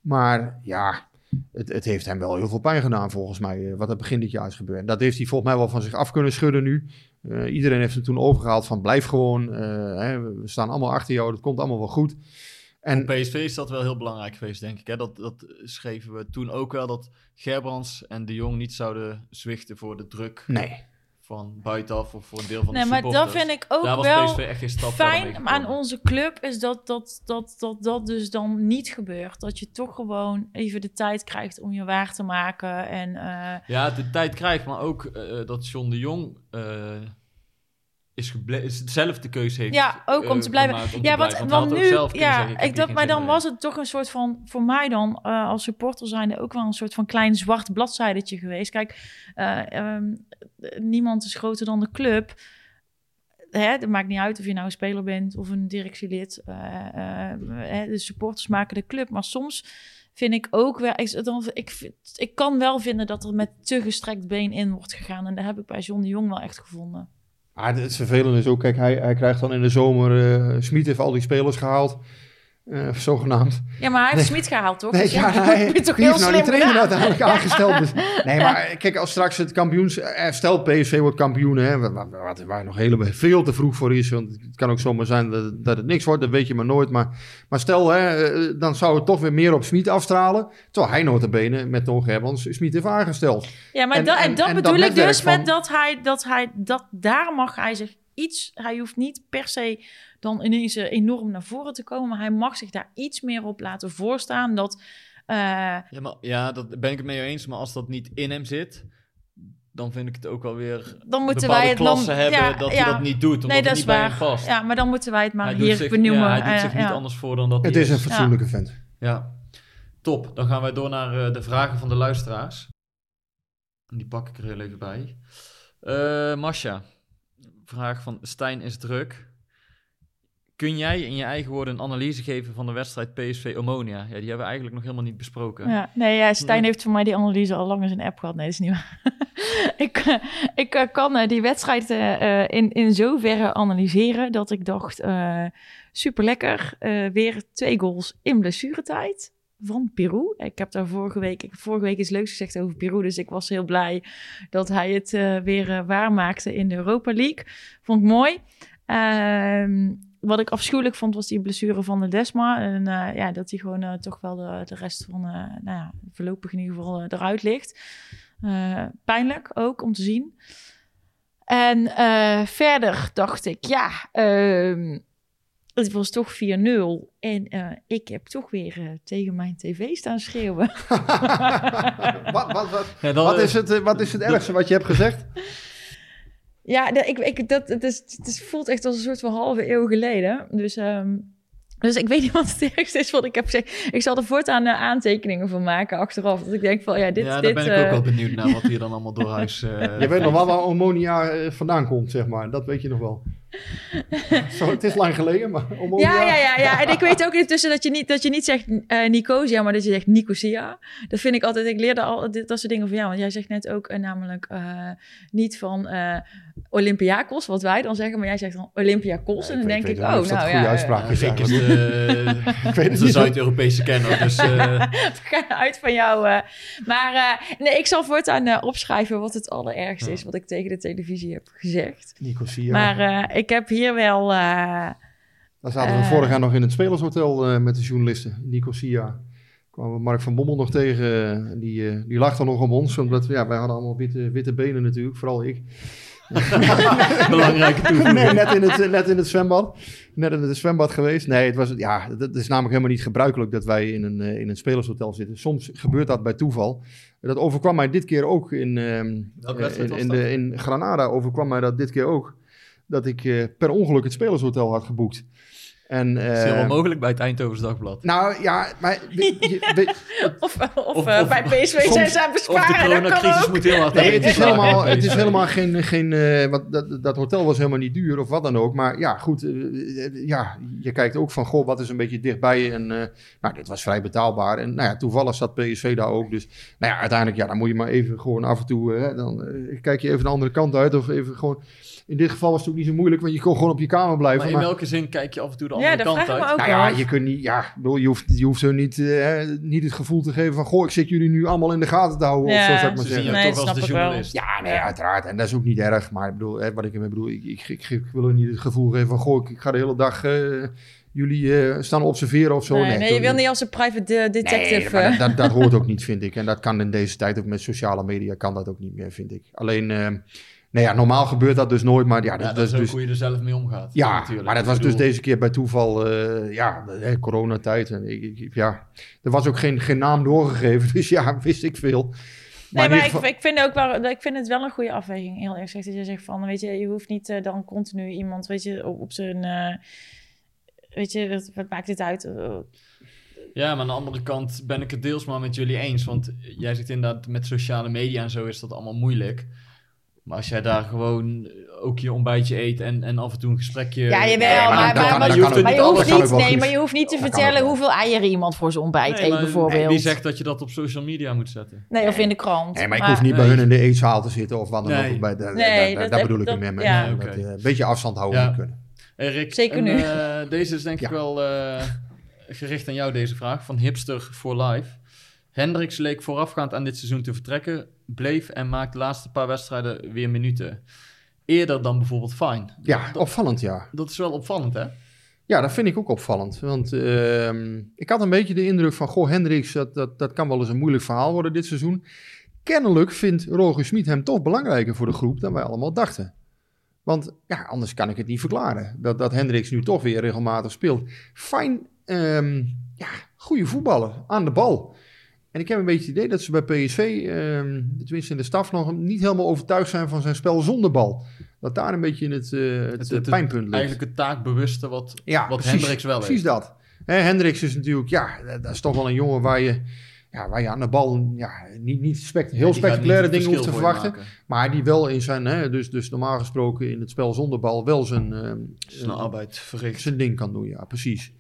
Maar ja, het, het, heeft hem wel heel veel pijn gedaan volgens mij. Uh, wat er begin dit jaar is gebeurd. Dat heeft hij volgens mij wel van zich af kunnen schudden nu. Uh, iedereen heeft hem toen overgehaald van blijf gewoon. Hè, we staan allemaal achter jou, dat komt allemaal wel goed. En Op PSV is dat wel heel belangrijk geweest, denk ik. Hè? Dat, dat schreven we toen ook wel, dat Gerbrands en de Jong niet zouden zwichten voor de druk. Nee van buitenaf of voor een deel van nee, de maar dat vind ik ook Daar was wel PSV echt geen stap fijn aan onze club is dat dat, dat, dat dat dus dan niet gebeurt. Dat je toch gewoon even de tijd krijgt om je waar te maken. En, uh... Ja, de tijd krijgt, maar ook uh, dat John de Jong uh, is, is zelf de keuze heeft. Ja, ook om te blijven. Gemaakt, om ja, te wat, blijven. want nu, zeggen, ja, ik ik dat, maar dan was het toch een soort van, voor mij dan, uh, als supporter zijnde, ook wel een soort van klein zwart bladzijdertje geweest. Kijk, uh, um, niemand is groter dan de club. Hè, het maakt niet uit of je nou een speler bent of een directielid. Uh, de supporters maken de club. Maar soms vind ik ook wel. Ik, dan, ik, ik kan wel vinden dat er met te gestrekt been in wordt gegaan. En dat heb ik bij John de Jong wel echt gevonden. Ah, het vervelende is ook, kijk, hij, hij krijgt dan in de zomer. Uh, Smit heeft al die spelers gehaald. Uh, zogenaamd. Ja, maar hij heeft nee. Smit gehaald, toch? Nee, dus ja, <laughs> hij toch die heel heeft nou die trainer uiteindelijk <laughs> aangesteld. Dus, nee, maar kijk, als straks het kampioens... Stel, PSV wordt kampioen, hè, waar, waar, waar nog helemaal veel te vroeg voor is. Want het kan ook zomaar zijn dat, dat het niks wordt, dat weet je maar nooit. Maar, maar stel, hè, dan zou het toch weer meer op Smit afstralen. Terwijl hij notabene met Don Gerbrands Smit heeft aangesteld. Ja, maar en, dat, en, dat en bedoel dat ik dus van, met dat hij, dat hij... Dat, daar mag hij zich iets... Hij hoeft niet per se dan ineens enorm naar voren te komen. Maar hij mag zich daar iets meer op laten voorstaan. Dat, uh... ja, maar, ja, dat ben ik het mee eens. Maar als dat niet in hem zit, dan vind ik het ook wel weer. Dan moeten wij het klassen dan, hebben ja, dat ja. hij dat niet doet. Omdat nee, dat het is niet waar. bij hem past. Ja, maar dan moeten wij het maar hij hier zich, benoemen. Ja, hij doet uh, zich niet ja. anders voor dan dat Het is een fatsoenlijke ja. vent. Ja, top. Dan gaan wij door naar uh, de vragen van de luisteraars. Die pak ik er heel even bij. Uh, Masha, vraag van Stijn is druk. Kun jij in je eigen woorden een analyse geven van de wedstrijd PSV Omonia? Ja, die hebben we eigenlijk nog helemaal niet besproken. Ja, nee, ja, Stijn heeft voor mij die analyse al lang in zijn app gehad. Nee, dat is niet waar. <laughs> ik uh, ik uh, kan uh, die wedstrijd in, in zoverre analyseren dat ik dacht, super lekker. weer twee goals in blessuretijd van Peru. Ik heb daar vorige week, ik heb vorige week iets leuks gezegd over Peru, dus ik was heel blij dat hij het weer waarmaakte in de Europa League. Vond ik mooi. Uh, wat ik afschuwelijk vond, was die blessure van de Desma. En eh, ja, dat hij gewoon eh, toch wel de, de rest van, eh, nou ja, voorlopig in ieder geval eruit ligt. Eh, pijnlijk ook om te zien. En eh, verder dacht ik, ja, ehm, het was toch 4-0. En eh, ik heb toch weer tegen mijn tv staan schreeuwen. <laughs> <laughs> wat, wat, wat, Ja, dan- wat, is het, wat is het ergste wat je hebt gezegd? Ja, dat, ik, ik, dat, het, is, het is- voelt echt als een soort van halve eeuw geleden. Dus, ehm, dus ik weet niet wat het ergste is wat ik heb gezegd. Ik zal er voortaan uh, aantekeningen van maken achteraf. Dat ik denk van, ja, dit... ja, daar dit, ben ik uh, ook wel benieuwd naar wat hier dan allemaal door huis... Uh, <laughs> je weet nog wel waar ammonia vandaan komt, zeg maar. Dat weet je nog wel. Zo, het is lang geleden, maar ammonia... Ja, ja, ja, ja. En ik weet ook intussen dat je niet, dat je niet zegt uh, Nicosia, maar dat je zegt Nicosia. Dat vind ik altijd... Ik leerde al dit, dat soort dingen van jou. Want jij zegt net ook uh, namelijk niet van Olympiakos, wat wij dan zeggen. Maar jij zegt dan Olympiakos. Ja, en dan denk ik, ik oh, nou ja. goede uitspraak is. Ik is <laughs> de, ik weet het de Zuid-Europese kenner, dus... Uh... We gaan uit van jou. Uh. Maar uh, nee, ik zal voortaan opschrijven wat het allerergste ja. is... wat ik tegen de televisie heb gezegd. Nicosia. Maar ik heb hier wel... Daar zaten we vorig jaar nog in het Spelershotel met de journalisten. Nicosia kwamen we Mark van Bommel nog tegen. Die, die lag dan nog om ons, omdat ja, wij hadden allemaal witte, witte benen natuurlijk, vooral ik. <laughs> Belangrijke toevoeging. Nee, net in, het, net in het zwembad. Net in het zwembad geweest. Nee, het was, ja, het is namelijk helemaal niet gebruikelijk dat wij in een, in een spelershotel zitten. Soms gebeurt dat bij toeval. Dat overkwam mij dit keer ook in, um, in, in, de, in Granada. Overkwam mij dat dit keer ook. Dat ik uh, per ongeluk het spelershotel had geboekt. En, uh, is heel wel mogelijk bij het Eindhovens Dagblad. Nou ja, maar... We, we, <laughs> of of, of, uh, bij PSV soms, zijn ze aan besparen. Of de coronacrisis moet heel hard Nee, het is helemaal, het is helemaal geen... geen uh, wat, dat, dat hotel was helemaal niet duur of wat dan ook. Maar ja, goed. ja, je kijkt ook van, goh, wat is een beetje dichtbij. En nou, dit was vrij betaalbaar. En nou ja, toevallig zat PSV daar ook. Dus nou ja, uiteindelijk, ja, dan moet je maar even gewoon af en toe... Hè, dan kijk je even de andere kant uit of even gewoon... In dit geval was het ook niet zo moeilijk, want je kon gewoon op je kamer blijven. Maar in maar... welke zin kijk je af en toe de ja, andere kant uit? Ook nou ja, je kunt niet, ja, bedoel, je hoeft, je hoeft zo niet, uh, niet het gevoel te geven van, goh, ik zit jullie nu allemaal in de gaten te houden. Ja, of zo zou ik maar ze zeggen. toch als de journalist. Ja, nee, uiteraard. En dat is ook niet erg. Maar ik bedoel, hè, wat ik ermee bedoel, ik, ik, ik, ik, wil er niet het gevoel geven van, goh, ik, ik ga de hele dag... Uh, jullie uh, staan observeren of zo. Nee, nee, nee je wil niet als een private detective. Nee, dat, dat, dat, hoort ook <laughs> niet, vind ik. En dat kan in deze tijd ook met sociale media, kan dat ook niet meer, vind ik. Alleen... Uh, Nee, ja, normaal gebeurt dat dus nooit, maar ja... ja dat, dat is dus, hoe je er zelf mee omgaat. Ja, natuurlijk. maar dat was dus deze keer bij toeval, uh, ja, hè, coronatijd. En ik, ik, ja, er was ook geen, geen naam doorgegeven, <laughs> dus ja, wist ik veel. Maar nee, maar geval... ik, ik, vind ook wel, ik vind het wel een goede afweging, heel erg gezegd. Dat je zegt van, weet je, je hoeft niet uh, dan continu iemand, weet je, op, op zijn... Uh, weet je, wat, wat, maakt dit uit? Ja, maar aan de andere kant ben ik het deels maar met jullie eens. Want jij zegt inderdaad, met sociale media en zo is dat allemaal moeilijk. Maar als jij daar gewoon ook je ontbijtje eet en, en af en toe een gesprekje... Ja, jawel, nee, maar, maar, maar, je hoeft, maar je hoeft niet, nee, maar je hoeft niet te vertellen hoeveel eieren iemand voor zijn ontbijt nee, eet, bijvoorbeeld. Nee, wie zegt dat je dat op social media moet zetten? Nee, of in de krant. Nee, maar ik hoef niet bij hun in de eetzaal te zitten of wat dan ook. Bij de, nee, daar, bedoel ik het mee. Uh, een beetje afstand houden ja. kunnen. Rick, Zeker en, nu. Uh, deze is denk ik wel uh, gericht aan jou, deze vraag. Van Hipster for Life. Hendricks leek voorafgaand aan dit seizoen te vertrekken, bleef en maakte de laatste paar wedstrijden weer minuten. Eerder dan bijvoorbeeld Fine. Ja, dat, opvallend ja. Dat is wel opvallend hè? Ja, dat vind ik ook opvallend. Want uh, ik had een beetje de indruk van, goh, Hendricks, dat, dat, dat kan wel eens een moeilijk verhaal worden dit seizoen. Kennelijk vindt Roger Smit hem toch belangrijker voor de groep dan wij allemaal dachten. Want ja, anders kan ik het niet verklaren. Dat, dat Hendricks nu toch weer regelmatig speelt. Fijn, um, ja, goede voetballer aan de bal. En ik heb een beetje het idee dat ze bij PSV, uh, tenminste in de staf, nog niet helemaal overtuigd zijn van zijn spel zonder bal. Dat daar een beetje het, uh, het, het, het, pijnpunt ligt. Eigenlijk het taakbewuste wat, ja, wat precies, Hendricks wel precies heeft. dat. Hè, Hendricks is natuurlijk, ja, dat is toch wel een jongen waar je, ja, waar je aan de bal ja, niet, niet spect heel spectaculaire dingen hoeft te verwachten. Maar die wel in zijn, hè, dus, dus normaal gesproken in het spel zonder bal, wel zijn, uh, zijn arbeid verricht. Zijn ding kan doen, ja, precies.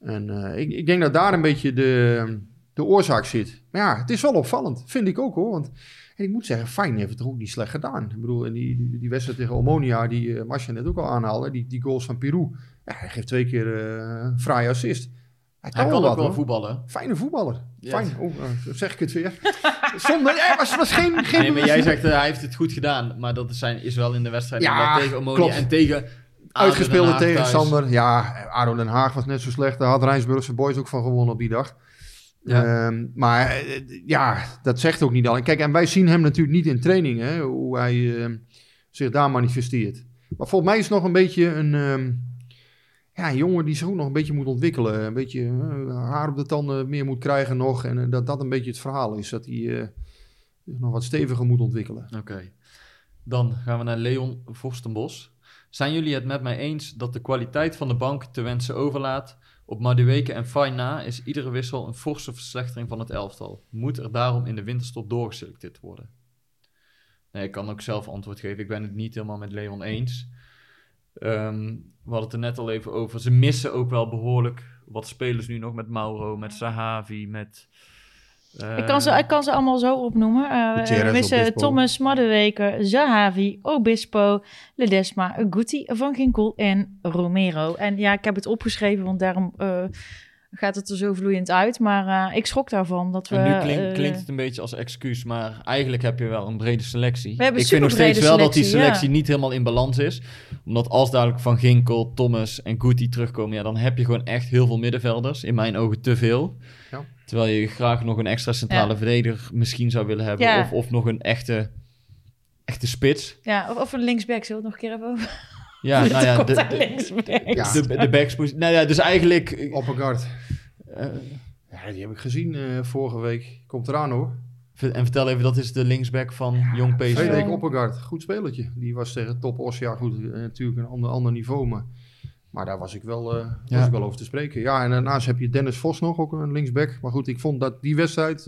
En uh, ik, ik denk dat daar een beetje de de oorzaak zit. Maar ja, het is wel opvallend. Vind ik ook hoor. Want en ik moet zeggen, Fijn heeft het er ook niet slecht gedaan. Ik bedoel, in die, die, die wedstrijd tegen Omonia, die uh, Marcia net ook al aanhaalde, die, die goals van Peru. Ja, hij geeft twee keer uh, vrije assist. Hij kan, hij ook wel voetballen. Fijne voetballer. Fijn. Oh, uh, zeg ik het weer. <laughs> Zonder, ja, was, was geen, geen... Nee, maar jij <laughs> zegt, hij heeft het goed gedaan. Maar dat zijn, is wel in de wedstrijd ja, tegen Omonia. Klopt. En tegen Uitgespeelde tegenstander. Ja, ADO Den Haag was net zo slecht. Daar had Rijnsburgse Boys ook van gewonnen op die dag. Ja. Ehm, maar eh, ja, dat zegt ook niet al. Kijk, en wij zien hem natuurlijk niet in training, hè, hoe hij eh, zich daar manifesteert. Maar volgens mij is het nog een beetje een, ehm, ja, een jongen die zich ook nog een beetje moet ontwikkelen. Een beetje eh, haar op de tanden meer moet krijgen nog. En eh, dat dat een beetje het verhaal is. Dat hij zich nog wat steviger moet ontwikkelen. Oké. Dan gaan we naar Leon Vorstenbos. Zijn jullie het met mij eens dat de kwaliteit van de bank te wensen overlaat? Op Madueke en Fine na is iedere wissel een forse verslechtering van het elftal. Moet er daarom in de winterstop doorgeselecteerd worden? Nee, ik kan ook zelf antwoord geven. Ik ben het niet helemaal met Leon eens. Ehm, we hadden het er net al even over. Ze missen ook wel behoorlijk wat spelers nu nog met Mauro, met Sahavi, met... eh, Ik kan, ze, ik kan ze allemaal zo opnoemen. Eh Gutierrez, we missen Obispo. Thomas, Madueke, Zahavi, Obispo, Ledesma, Guti, Van Ginkel en Romero. En ja, ik heb het opgeschreven, want daarom eh, gaat het er zo vloeiend uit. Maar eh, ik schrok daarvan dat we... En nu klink- eh, klinkt het een beetje als excuus, maar eigenlijk heb je wel een brede selectie. We hebben ik vind nog steeds wel dat die selectie, niet helemaal in balans is. Omdat als dadelijk Van Ginkel, Thomas en Guti terugkomen, ja, dan heb je gewoon echt heel veel middenvelders. In mijn ogen te veel. Ja. Terwijl je graag nog een extra centrale Ja. verdediger misschien zou willen hebben. Ja. Of, of nog een echte, echte spits. Ja, of, of een linksback, zullen we het nog een keer hebben over? Ja, <laughs> nou ja, de. Ja. de, de backs- Nou ja, dus eigenlijk... Oppergaard. eh, Ja, die heb ik gezien eh, vorige week. Komt eraan hoor. en vertel even, dat is de linksback van Jong PSV. Frederik Oppergaard, goed spelertje. Die was tegen Top Os, ja goed, eh, natuurlijk een ander, ander niveau. Maar, maar daar was ik, wel, eh, Ja. was ik wel over te spreken. Ja, en daarnaast heb je Dennis Vos nog, ook een linksback. Maar goed, ik vond dat die wedstrijd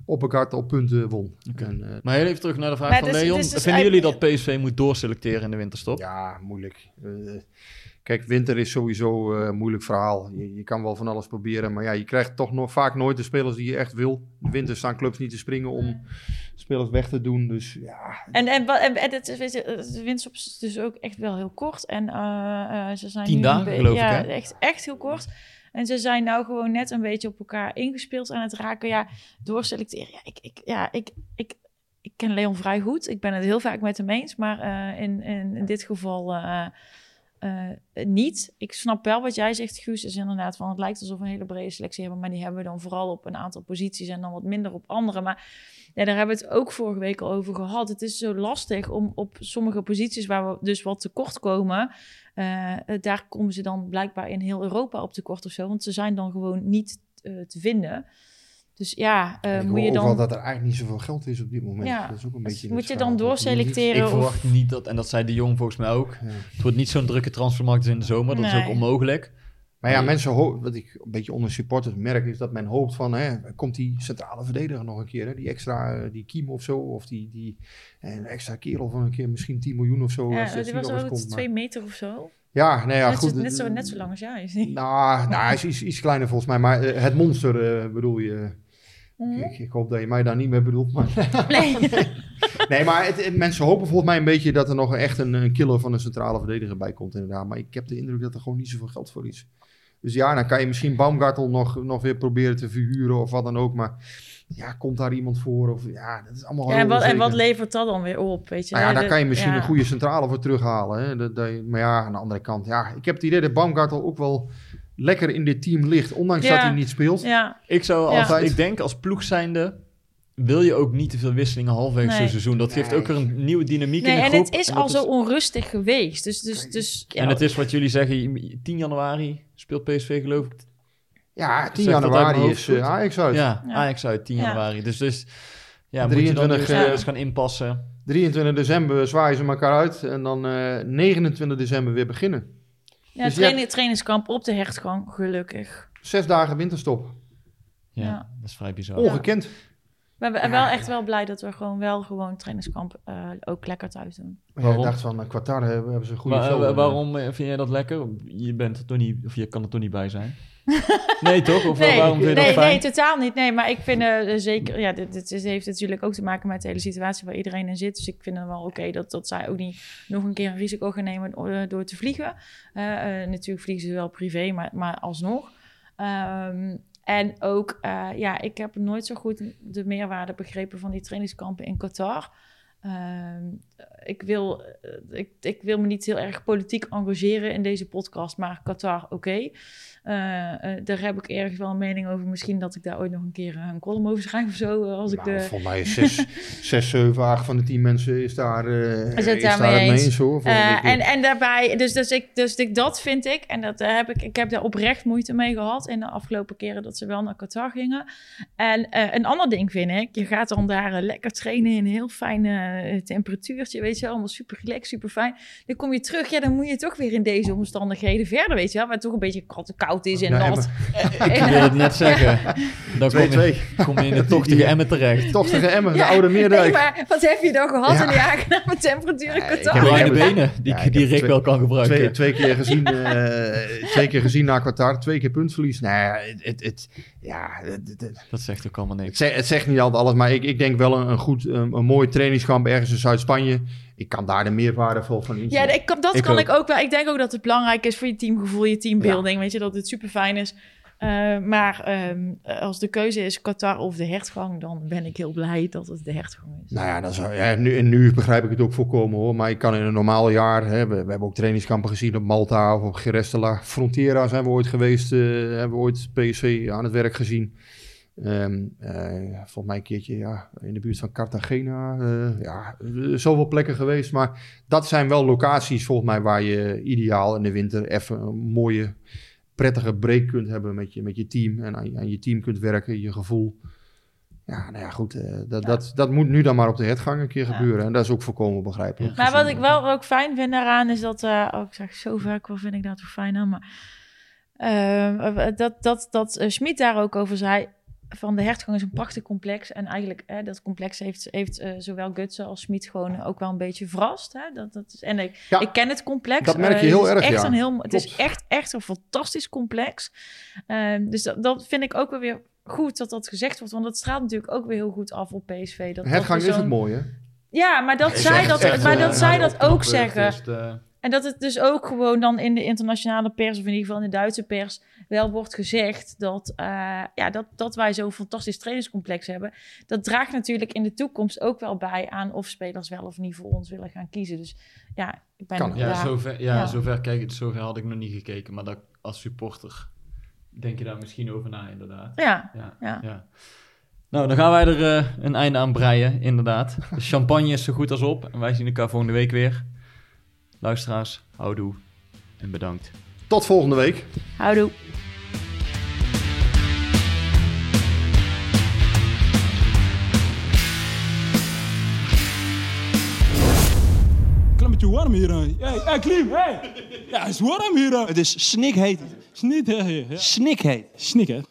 eh Oppergaard op punten won. En, eh, Maar heel even terug naar de vraag van is- Leon. is dus Vinden jullie dat PSV moet doorselecteren in de winterstop? ja, moeilijk. Eh, kijk, winter is sowieso eh, een moeilijk verhaal. Je, je kan wel van alles proberen, maar ja, je krijgt toch nog vaak nooit de spelers die je echt wil. In de winter staan clubs niet te springen om spelers weg te doen. Dus ja, En, en, en, en het, is- de winterstop is dus ook echt wel heel kort. En eh, eh, ze zijn Tien nu dagen, be- geloof ik, ja, hè? Echt, echt heel kort. En ze zijn nou gewoon net een beetje op elkaar ingespeeld aan het raken. Ja, doorselecteren. Ja, ik, ik, ja, ik, ik, ik ken Leon vrij goed. Ik ben het heel vaak met hem eens. Maar eh, in, in, in dit geval eh, eh, niet. Ik snap wel wat jij zegt, Guus. Is inderdaad van het lijkt alsof we een hele brede selectie hebben. Maar die hebben we dan vooral op een aantal posities en dan wat minder op andere. Maar ja, daar hebben we het ook vorige week al over gehad. Het is zo lastig om op sommige posities waar we dus wat tekort komen. eh, daar komen ze dan blijkbaar in heel Europa op tekort of zo. Want ze zijn dan gewoon niet eh, te vinden. Dus ja, eh, ik moet je ook dan. wel dat er eigenlijk niet zoveel geld is op dit moment. Ja, dat is ook een dus beetje moet je dan doorselecteren? Ik of- verwacht niet dat, en dat zei de Jong volgens mij ook. Ja. Het wordt niet zo'n drukke transfermarkt als in de zomer. Dat is ook onmogelijk. Maar ja, Nee. mensen wat ik een beetje onder supporters merk, is dat men hoopt van, hè, komt die centrale verdediger nog een keer, hè, die extra, eh, die Kiem of zo, of die, die eh, een extra kerel van een keer, misschien 10 miljoen of zo. als- Ja, als die die was ook komt. Maar- twee meter of zo. Ja, nee, ja, net, goed. zo, net, zo, eh, net zo lang als jij. is niet? Nou, nou, hij is iets, iets kleiner volgens mij, maar eh, het monster eh, bedoel je. Mhm. Ik, ik hoop dat je mij daar niet mee bedoelt. Maar Nee. <laughs> nee, maar het, het- mensen hopen volgens mij een beetje dat er nog echt een, een killer van een centrale verdediger bij komt inderdaad. Maar ik heb de indruk dat er gewoon niet zoveel geld voor is. Dus ja, dan kan je misschien Baumgartel nog, nog weer proberen te verhuren of wat dan ook. Maar ja, komt daar iemand voor? Of, ja, dat is allemaal Ja, heel en, wat, en wat levert dat dan weer op? Weet je? Nou ja, daar kan je misschien ja. een goede centrale voor terughalen. Hè? Dat, dat maar ja, aan de andere kant. Ja, ik heb het idee dat Baumgartel ook wel lekker in dit team ligt. Ondanks Ja. dat hij niet speelt. Ja, Ik zou Ja. als, ik denk als ploeg zijnde, wil je ook niet te veel wisselingen halverwege Nee. zo'n seizoen. Dat geeft Nee. ook weer een nieuwe dynamiek nee, in de en groep. het is al zo onrustig geweest. Dus, dus, dus ja, En het is wat jullie zeggen, 10 januari speelt PSV geloof ik. Ja, 10 Zeg dat uit januari is eh, goed? Ajax uit. Ja, Ja. Ajax uit 10 Ja. januari. Dus, dus ja, moet je dan 23, dus eh, uh, eens gaan inpassen. 23 december zwaaien ze elkaar uit. En dan eh 29 december weer beginnen. ja, dus trainingskamp op de hertgang, gelukkig. Zes dagen winterstop. Ja, Ja. dat is vrij bizar. Ongekend. We zijn wel echt wel blij dat we gewoon wel gewoon trainingskamp eh, ook lekker thuis doen. Ja, Waarom? ik dacht van, uh, Qatar hebben, hebben ze een goede Maar, eh, waarom eh, vind jij dat lekker? Je bent er toch niet, of je kan er toch niet bij zijn? <laughs> nee, toch? Of Nee, waarom vind je dat nee, fijn? nee, totaal niet. Nee, maar ik vind eh, zeker, ja, dit, dit is- heeft natuurlijk ook te maken met de hele situatie waar iedereen in zit. Dus ik vind het wel oké dat, dat zij ook niet nog een keer een risico gaan nemen eh, door te vliegen. Eh, eh, natuurlijk vliegen ze wel privé, maar, maar alsnog. Ehm, en ook, eh, ja, ik heb nooit zo goed de meerwaarde begrepen van die trainingskampen in Qatar. Ehm, ik, wil, eh, ik, ik wil me niet heel erg politiek engageren in deze podcast, maar Qatar, oké. Eh, eh, daar heb ik ergens wel een mening over. Misschien dat ik daar ooit nog een keer een column over schrijf of zo. Als ik Nou, de... Volgens mij is zes, <laughs> zes, zeven, acht van de tien mensen is daar, het is daarmee daar mee eens. hoor. En, en daarbij, dus, dus, ik, dus ik, dat vind ik, en dat heb ik, ik heb daar oprecht moeite mee gehad in de afgelopen keren dat ze wel naar Qatar gingen. En een ander ding vind ik, je gaat dan daar lekker trainen in heel fijn eh, temperatuurtje, weet je wel, allemaal super relaxed, super fijn. Dan kom je terug, ja, dan moet je toch weer in deze omstandigheden verder, weet je wel, waar het toch een beetje koud is en Ja, nat. <laughs> Ik wil het net zeggen. <laughs> Dan kom je, 2-2. kom je in de <laughs> tochtige emmer terecht. Tochtige Emmen, Ja, de oude Meerdijk. Nee, maar wat heb je dan gehad Ja. in die aangename temperatuur in Ja, ik heb- heb- benen, die, Ja, die Rick twee- wel kan gebruiken. Twee, twee keer gezien, eh, twee keer gezien naar Qatar, twee keer puntverlies. Nou ja, het, het- ja, Dat zegt ook allemaal het, niks. zegt, het zegt niet altijd alles, maar ik, ik denk wel een, een goed, een, een mooi trainingskamp ergens in Zuid-Spanje. Ik kan daar de meerwaarde van van inzien. Ja, ik, kan- dat Ik kan ook. ik ook wel. Ik denk ook dat het belangrijk is voor je teamgevoel, je teambuilding. Weet je, dat het super fijn is. Eh, maar ehm, als de keuze is Qatar of de hertgang, dan ben ik heel blij dat het de hertgang is. Nou ja, dan zou, ja nu, en nu begrijp ik het ook volkomen hoor. Maar ik kan in een normaal jaar, hè, we, hebben ook trainingskampen gezien op Malta of op Geres de la Frontera zijn we ooit geweest. eh, hebben we ooit PSV aan het werk gezien. Ehm, eh, volgens mij een keertje ja, in de buurt van Cartagena. eh, ja, eh, zoveel plekken geweest. Maar dat zijn wel locaties volgens mij waar je ideaal in de winter even een mooie, prettige break kunt hebben met je, met je team. En aan, aan je team kunt werken, je gevoel. Ja, nou ja, goed. eh, dat, Dat, dat moet nu dan maar op de hertgang een keer Ja. gebeuren. En dat is ook volkomen begrijpelijk. Maar wat ik wel ook fijn vind daaraan is dat, eh oh, ik zeg zo vaak, wat vind ik daar toch fijn aan, maar eh, dat, dat, dat Schmid daar ook over zei, van de hertgang is een prachtig complex en eigenlijk eh, dat complex heeft, heeft eh, zowel Gutsen als Schmid gewoon ook wel een beetje verrast. Hè? Dat, dat is, en ik, Ja, ik ken het complex. dat merk je eh, heel erg, Echt ja. een heel, het is echt, echt een fantastisch complex. Ehm, dus dat, dat vind ik ook wel weer goed dat dat gezegd wordt, want dat straalt natuurlijk ook weer heel goed af op PSV. Dat, hertgang dat is het mooie. hè? Ja, maar dat zij echt- dat, echt, maar eh, dat, zij Ja, dat ook zeggen. En dat het dus ook gewoon dan in de internationale pers, of in ieder geval in de Duitse pers, wel wordt gezegd dat, eh, ja, dat, dat wij zo'n fantastisch trainingscomplex hebben. Dat draagt natuurlijk in de toekomst ook wel bij aan of spelers wel of niet voor ons willen gaan kiezen. Dus ja, ik ben Kan. Ja, daar- zover, ja, ja. Zover, kijk, zover had ik nog niet gekeken. Maar dat, als supporter denk je daar misschien over na, inderdaad. ja, Ja, Ja. ja. Nou, dan gaan wij er eh, een einde aan breien, inderdaad. <laughs> De champagne is zo goed als op. En wij zien elkaar volgende week weer. Luisteraars, houdoe en bedankt. Tot volgende week. houdoe. Klein beetje warm hier. Hey, hey, Klim, hey. Ja, het is warm hier. Het is snikheet. Snikheet. Snikheet. Snikheet.